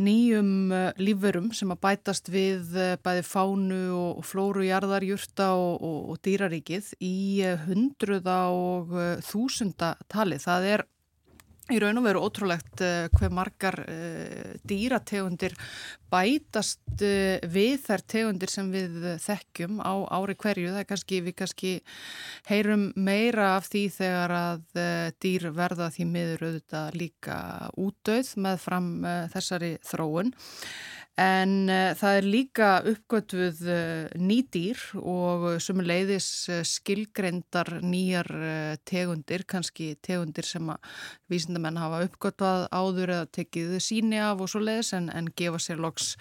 nýjum uh, lífverum sem að bætast við uh, bæði fánu og, flóru jarðar, jurta og, og, og dýraríkið í uh, hundruða og þúsunda tali. Það er í raun og veru ótrúlegt uh, hver margar uh, dýrategundir bætast uh, við þær tegundir sem við þekkjum á ári hverju. Það er kannski, við kannski heyrum meira af því þegar að dýr verða því miður auðvitað líka útdauð með fram þessari þróun. En uh, það er líka uppgötuð uh, nýdýr og sumuleiðis uh, skilgreyndar nýjar tegundir, kannski tegundir sem að vísindamenn hafa uppgötuð áður eða tekið síni af og svo leiðis en, en gefa sér loks,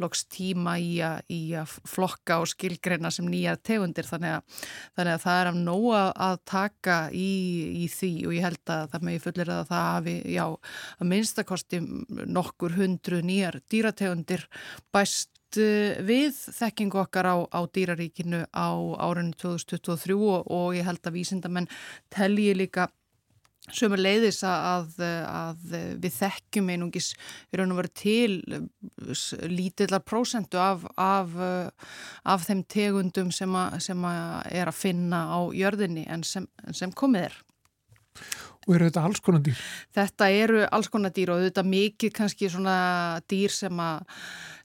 loks tíma í, að flokka og skilgreyna sem nýjar tegundir. Þannig að, þannig að það er af nóga að taka í, í því og ég held að það ég fullir að það hafi, já, að minnstakosti nokkur hundru nýjar dýrategundir bæst eh, við þekkingu okkar á, á dýraríkinu á árunni 2023 og, og ég held að vísindamenn telji líka sömur leiðis að, að við þekkjum einungis í raun og veru til lítillar prósentu af, af, af þeim tegundum sem, a, sem að er að finna á jörðinni en sem, sem komið er. Og eru þetta alls konar dýr? Þetta eru alls konar dýr og þetta mikið kannski svona dýr sem að,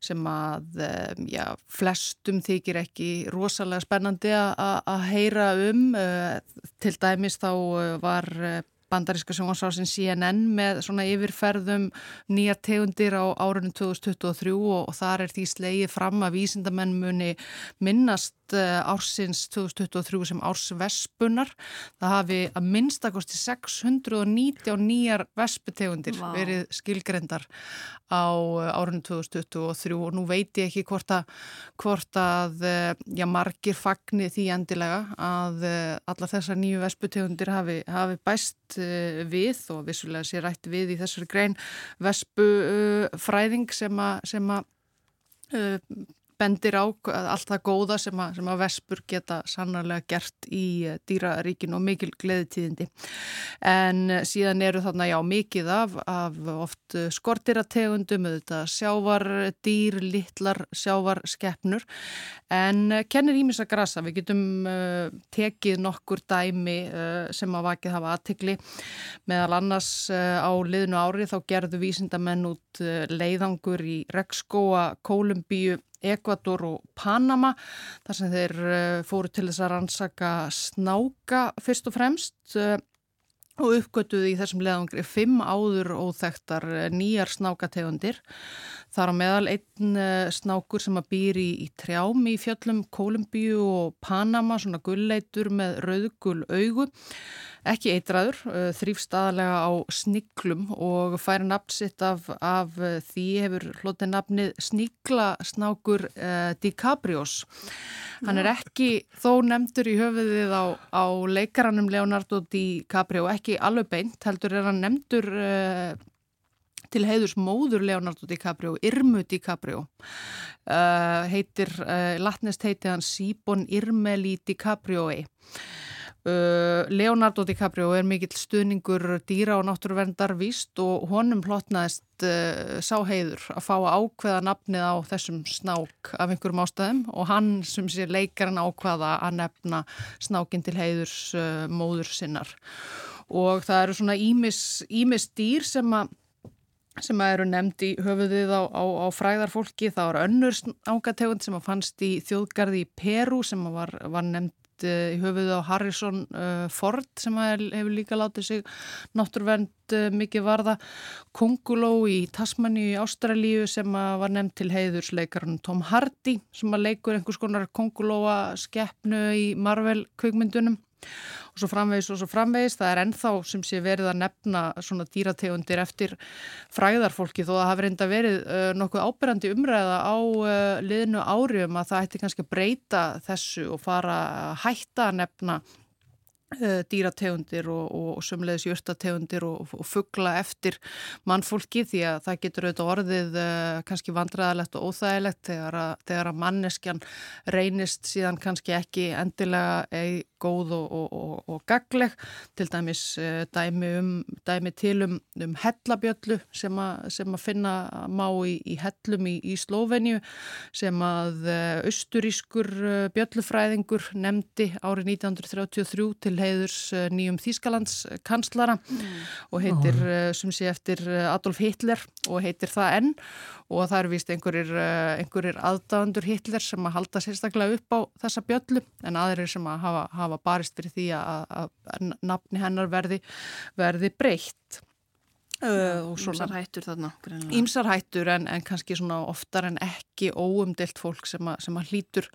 sem að já, flestum þykir ekki rosalega spennandi að heyra um. Til dæmis þá var bandaríska sjónvarsársin CNN með svona yfirferðum nýjar tegundir á árunum 2023 og, og þar er því slegið fram að vísindamenn muni minnast eh, ársins 2023 sem árs vespunar. Það hafi að minnstakosti 690 nýjar vesputegundir wow. verið skilgrendar á eh, árunum 2023 og nú veit ég ekki hvort að, hvort að eh, já, margir fagnir því endilega að alla þessar nýju vesputegundir hafi, hafi bæst við og vissulega sé rætt við í þessari grein vespu uh, fræðing sem að uh, bendir á allt það góða sem að, sem að vespur geta sannarlega gert í eh, dýraríkinu og mikil gleðitíðindi. En eh, síðan eru þarna já mikið af, af oft eh, skortirategundum, auðvitað sjávardýr, littlar sjávarskeppnur en kennir ímis að grasa. Við getum uh, tekið nokkur dæmi uh, sem að vakið hafa aðtikli meðal annars uh, á liðnu ári þá gerðu vísindamenn út leiðangur í Rekskóa, Kólumbíu Ekvator og Panama þar sem þeir eh, fóru til þess að rannsaka snáka fyrst og fremst eh, og uppgötuði í þessum leðangri fimm áður óþektar eh, nýjar snákategundir. Þar á meðal einn snákur sem að býri í, í trjám í fjöllum Kolumbíu og Panama, svona gulleitur með rauðgul augu ekki eitraður, uh, þrýfst aðalega á sniglum og færi nafnsitt af, af uh, því hefur hlotið nafnið sniglasnákur uh, DiCaprios. Hann er ekki þó nefndur í höfuðið á, á leikaranum Leonardo DiCaprio, ekki alveg beint, heldur er hann nefndur uh, til heiðurs móður Leonardo DiCaprio, Irmu DiCaprio. Uh, heitir, uh, latnest heiti hann Sibon Irmeli DiCaprioi. Uh, Leonardo DiCaprio er mikill stuðningur dýra og náttúruverndar víst og honum hlotnaðist uh, sá heiður að fá ákveða nafnið á þessum snák af einhverjum ástæðum og hann sem sé leikarinn ákveða að nefna snákinn til heiðurs uh, móður sinnar og það eru svona ímis dýr sem að sem eru nefnd í höfuðið á, á, á fræðarfólki, það var önnur ágategund sem fannst í þjóðgarði í Peru sem var, var nefnd Eh, í höfuðu á Harrison uh, Ford sem hefur líka látið sig náttúrvernd uh, mikið varða. Konguló í Tasmani í Ástralíu sem var nefnd til heiðursleikarinn Tom Hardy sem leikur einhvers konar Kongulóa skeppnu í Marvel kveikmyndunum og svo framvegis og svo framvegis. Það er ennþá sem sé verið að nefna svona dýrategundir eftir fræðarfólki þó að það hafi reynda verið uh, nokkuð ábyrjandi umræða á uh, liðnu áriðum að það ætti kannski að breyta þessu og fara að hætta að nefna dýrategundir og, og, sömulegis jörtategundir og, og fuggla eftir mannfólki því að það getur auðvitað orðið uh, kannski vandræðalegt og óþægilegt þegar að, þegar að manneskjan reynist síðan kannski ekki endilega eigi góð og, og, gagleg til dæmis uh, dæmi, um, dæmi til um, um hellabjöllu sem, sem að finna má í, í hellum í, í Slóvenju sem að austurískur bjöllufræðingur nefndi árið 1933 til heiðurs nýjum Þýskalands kanslara mm. og heitir sem sé eftir Adolf Hitler og heitir það enn og það er vist einhverjir, einhverjir aðdáðandur Hitler sem að halda sérstaklega upp á þessa bjöllu en aðrir sem að hafa, hafa barist fyrir því að, að nafni hennar verði, verði breytt. Ímsar svona hættur þarna. Ímsar hættur en, en kannski svona oftar en ekki óumdelt fólk sem, a, sem að hlýtur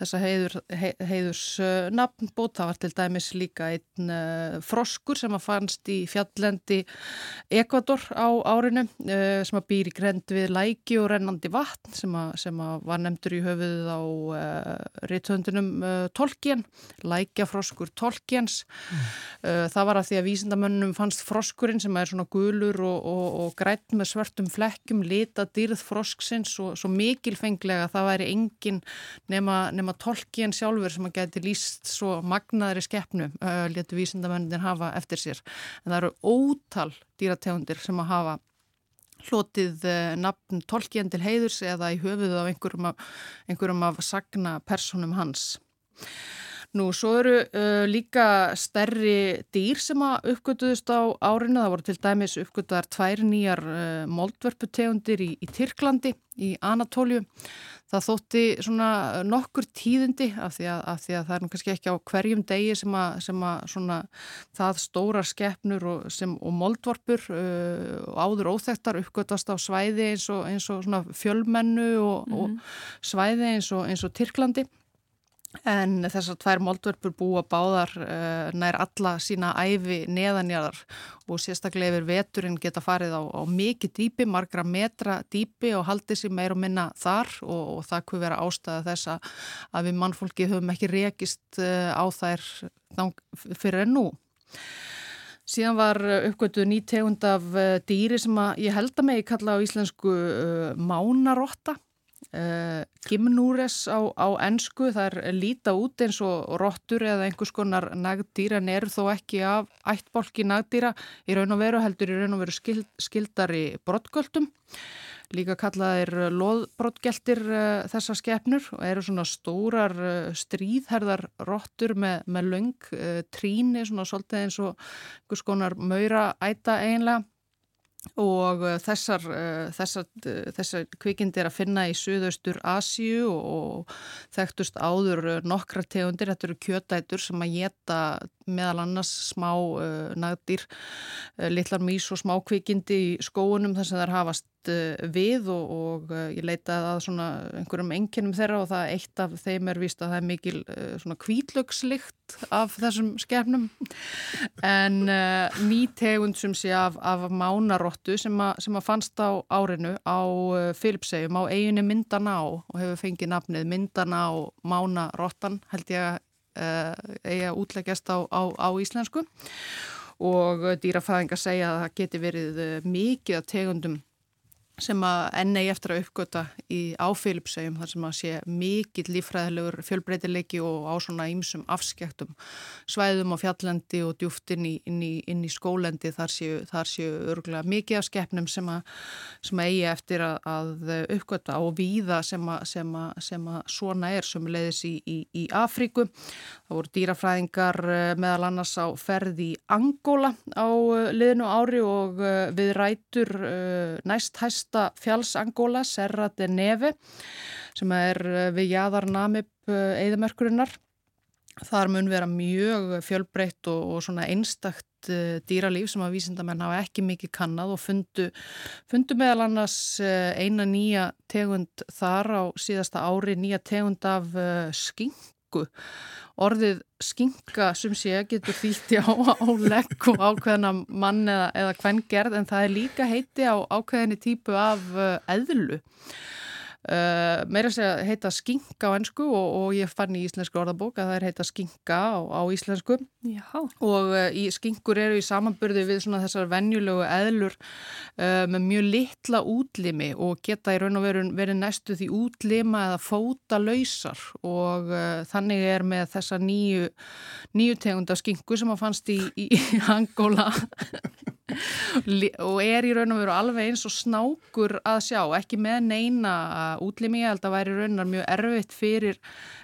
þessa heiður, he, heiðurs uh, nafnbót. Það var til dæmis líka einn uh, froskur sem að fannst í fjalllendi Ekvator á árinu uh, sem að býr í grend við læki og rennandi vatn sem að, sem að var nefndur í höfuðið á rithöndunum uh, Tolkien, lækjafroskur Tolkiens. Uh, það var að því að vísindamönnum fannst froskurinn sem er svona gulur og, og, og grætt með svörtum flekkjum lita dýrð frosksins og svo mikilfenglega að það væri engin nema, nema Tolkien sjálfur sem að geti líst svo magnaðri skeppnu uh, letu vísindamönnir hafa eftir sér. En það eru ótal dýrategundir sem að hafa hlotið uh, nafn Tolkien til heiðurs eða í höfuðu af einhverjum af, einhverjum af sagna personum hans. Nú, svo eru uh, líka stærri dýr sem að uppgötuðust á árinu. Það voru til dæmis uppgötuðar tvær nýjar uh, moldverputegundir í, í Tyrklandi, í Anatóliu. Það þótti svona nokkur tíðindi af því að, af því að það er nú kannski ekki á hverjum degi sem að, sem að svona það stórar skeppnur og, sem, og moldvarpur uh, og áður óþektar uppgötast á svæði eins og, eins og svona fjölmennu og, og svæði eins og, eins og Tyrklandi. En þessar tvær moldvörpur búa báðar uh, nær alla sína æfi neðanjarðar og sérstaklega yfir veturinn geta farið á, á mikið dýpi, margra metra dýpi og haldið sér meir og minna þar og, og það kunne vera ástæða þess að, við mannfólki höfum ekki rekist uh, á þær fyrir en nú. Síðan var uppgötuð ný tegund af uh, dýri sem ég held að megi kalla á íslensku uh, mánarotta. Uh, gimnúres á, á ennsku, það er líta út eins og rottur eða einhvers konar nagdýr en eru þó ekki af ættbólki nagdýra í raun og veru heldur í raun og veru skild, skildari brottgöldum. Líka kallaðir loðbrottgeltir uh, þessar skepnur og eru svona stórar uh, stríðherðar rottur með, með löng tríni, svona svolítið eins og einhvers konar maura æta eiginlega og þessar, þessar, þessar kvikindi er að finna í Suðaustur Asíu og þekktust áður nokkra tegundir, þetta eru kjötætur sem að geta meðal annars smá uh, nagdýr, uh, litlar mís og smá kvikindi í skóunum þar sem þær hafast uh, við og, og ég leitaði að svona einhverjum enginum þeirra og það eitt af þeim er vist að það er mikil svona kvítlökslikt af þessum skefnum en ný tegund sem sé af, af mánaróttu sem, a, sem að fannst á árinu á Filipsegjum á eiginu Mindaná og hefur fengið nafnið Mindaná mánaróttan held ég að uh, eiga útleggjast á, á, á íslensku. Og dýrafæðingar segja að það geti verið mikið af tegundum sem að enni eftir að uppgöta í áfylipsegjum þar sem að sé mikill lífræðilegur fjölbreytileiki og á svona ímsum afskektum svæðum á fjallendi og djúft inn í, inn í, inn í skólendi þar séu, þar séu örgulega mikið af skeppnum sem að, sem að eigi eftir að, að uppgöta og víða sem að, sem að, sem svona er sem leiðis í, í, Afríku. Það voru dýrafræðingar meðal annars á ferði í Angóla á liðinu ári og við rætur næst fjalls Angola, Serra de Neve, sem er við Jæðarnamip eðamörkurinnar. Þar mun vera mjög fjölbreytt og, og svona einstakt uh, dýralíf sem að vísindamenn hafa ekki mikið kannad og fundu, fundu meðal annars eina nýja tegund þar á síðasta ári, nýja tegund af uh, skingu. Orðið skinga sem sé getur þýtti á, á legg og ákveðina mann eða, eða hvern gerð en það er líka heiti á ákveðinni típu af eðlu. Uh, meira að segja heita skinga á ennsku og, og ég fann í íslensku orðabók að það er heita skinga á, á íslensku. Já. og uh, í skingur eru í samanburði við svona þessar venjulegu eðlur uh, með mjög litla útlimi og geta í raun og veru verið næstu því útlima eða fóta lausar og þannig er með þessa nýju, nýju tegunda skingu sem að fannst í, í, í Angola og er í raun og veru alveg eins og snákur að sjá, ekki með neina útlimi, ég held að væri raunar mjög erfitt fyrir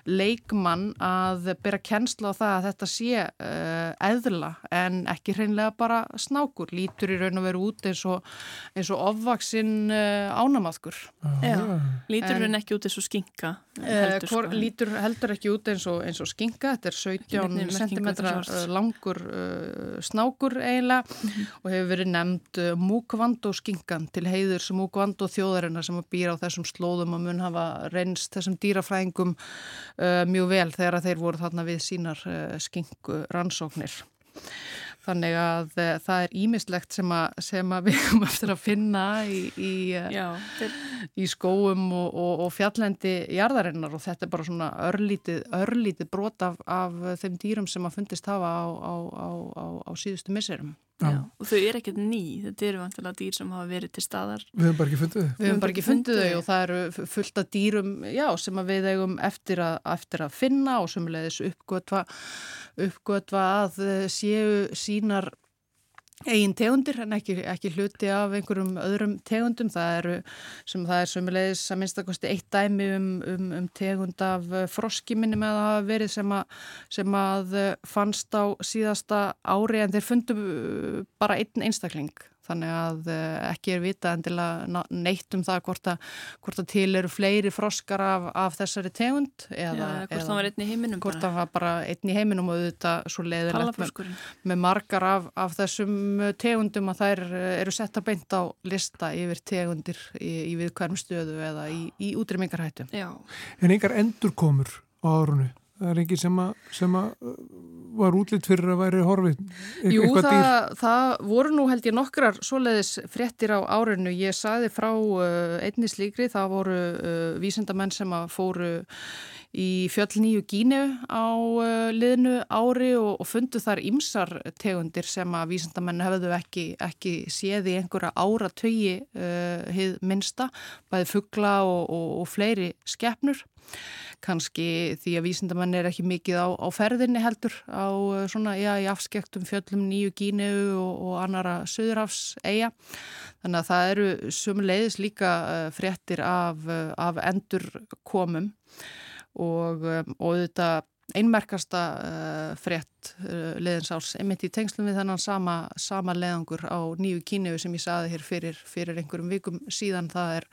leikmann að byrja kennsla á það að þetta sé uh, eðla en ekki hreinlega bara snákur, lítur í raun og veru út eins og, eins og ofvaksinn uh, ánamaðkur. Já, lítur raun ekki út eins og skinka? Heldur, uh, lítur heldur ekki út eins og, eins og skinka, þetta er 17 cm langur snákur eiginlega -hmm. og hefur verið nefnd uh, Múkvandó skinkan til heiðurs Múkvandó þjóðarinnar sem býr á þessum slóðum og mun hafa reynst þessum dýrafræðingum uh, mjög vel þegar þeir voru þarna við sínar uh, skinku rannsóknir. Þannig að uh, það er ímislegt sem, sem að við höfum eftir að finna í, í, Já, í skóum og, og, og fjallendi jarðarinnar og þetta er bara svona örlítið, örlítið brot af, af þeim dýrum sem að fundist hafa á, á, á, á, á síðustu misserum. Já. og þau eru ekkert ný, þetta eru vantilega dýr sem hafa verið til staðar. Við hefum bara ekki fundið þau. Við höfum bara ekki fundið þau og það eru fullt af dýrum já, sem að við eigum eftir að, eftir að finna og sömulegis uppgötva, uppgötva að eh, séu sínar eigin tegundir en ekki, ekki hluti af einhverjum öðrum tegundum. Það eru sem það er sömulegis að minnstakosti eitt dæmi um, um, um tegund af eh, froski minni með að hafa verið sem að, sem að eh, fannst á síðasta ári en þeir fundu eh, bara einn einstakling. Þannig að uh, ekki er vita endilega neitt um það hvort að, hvort að til eru fleiri froskar af, af þessari tegund. Eða, Já, hvort það var einn í heiminum hvort það var bara einn í heiminum og auðvitað svo leiðilegt með, með margar af, af þessum tegundum að þær eru setta beint á lista yfir tegundir í, í viðkværum stöðu eða í, í útrymmingarhættu. En einhver endurkomur á árunu? Það er ekki sem sem að uh, var útlitt fyrir að væri horfið Jú, það, það voru nú held ég nokkrar svoleiðis fréttir á árinu. Ég saði frá uh, einni slíkri, það voru uh, vísendamenn sem að fóru í fjöll nýju gínu á uh, liðnu ári og, og fundu þar ymsar tegundir sem að vísendamenn hefðu ekki, ekki séð í einhverja áratögi uh, hið minsta, bæði fuggla og, og, og fleiri skeppnur kannski því að vísindamenn er ekki mikið á, á ferðinni heldur á svona, já, í afskektum fjöllum nýju gínu og, og annara söðurafs eiga. Þannig að það eru sumulegis líka uh, fréttir af, uh, af endur komum og, og þetta einmerkasta uh, frétt uh, leðins árs, einmitt í tengslum við þennan sama, sama leðangur á nýju kínu sem ég saði hér fyrir, fyrir einhverjum vikum síðan það er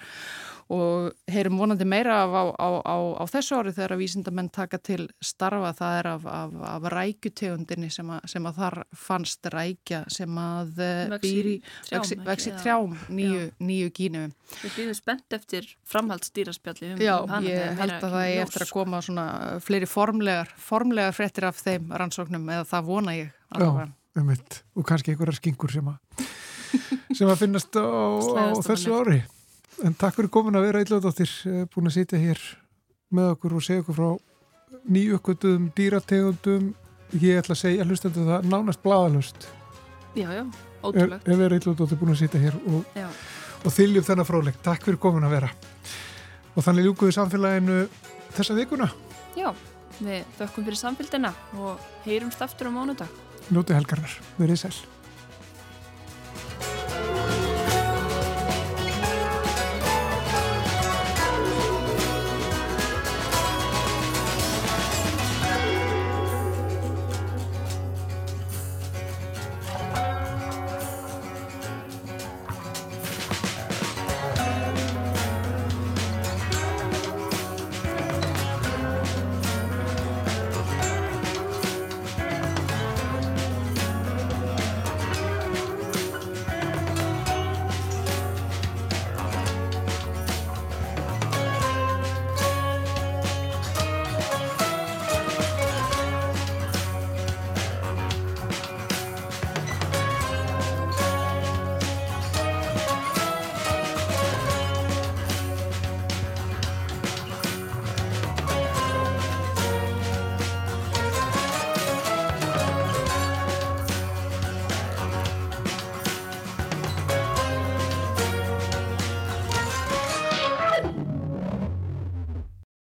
og heyrum vonandi meira af á, á, á, á þessu ári þegar að vísindamenn taka til starfa. Það er af, af, af rækutegundinni sem, sem að þar fannst rækja sem að eh, býri veksi trjám nýju, nýju gínu Við býðum spennt eftir framhaldsdýraspjalli um, Já, um ég held að það er eftir að koma svona fleiri formlegar formlegar frettir af þeim rannsóknum eða það vona ég Já, umvitt og kannski einhverjar skingur sem að sem að finnast á, á þessu ári En takk fyrir komin að vera eitthvað búin að sitja hér með okkur og segja okkur frá nýjökkutum, dýrategundum. Ég ætla að segja, hlustendu það, nánast bladalust Já, já, ótrúlegt Ef við erum eitthvað búin að sitja hér og, og þyljum þennan fráleik, takk fyrir komin að vera. Og þannig ljúkuðu samfélaginu þessa vikuna. Já, við þökkum fyrir samfélgina og heyrumst aftur á mánudag. Nóti helgarnar, verið sæl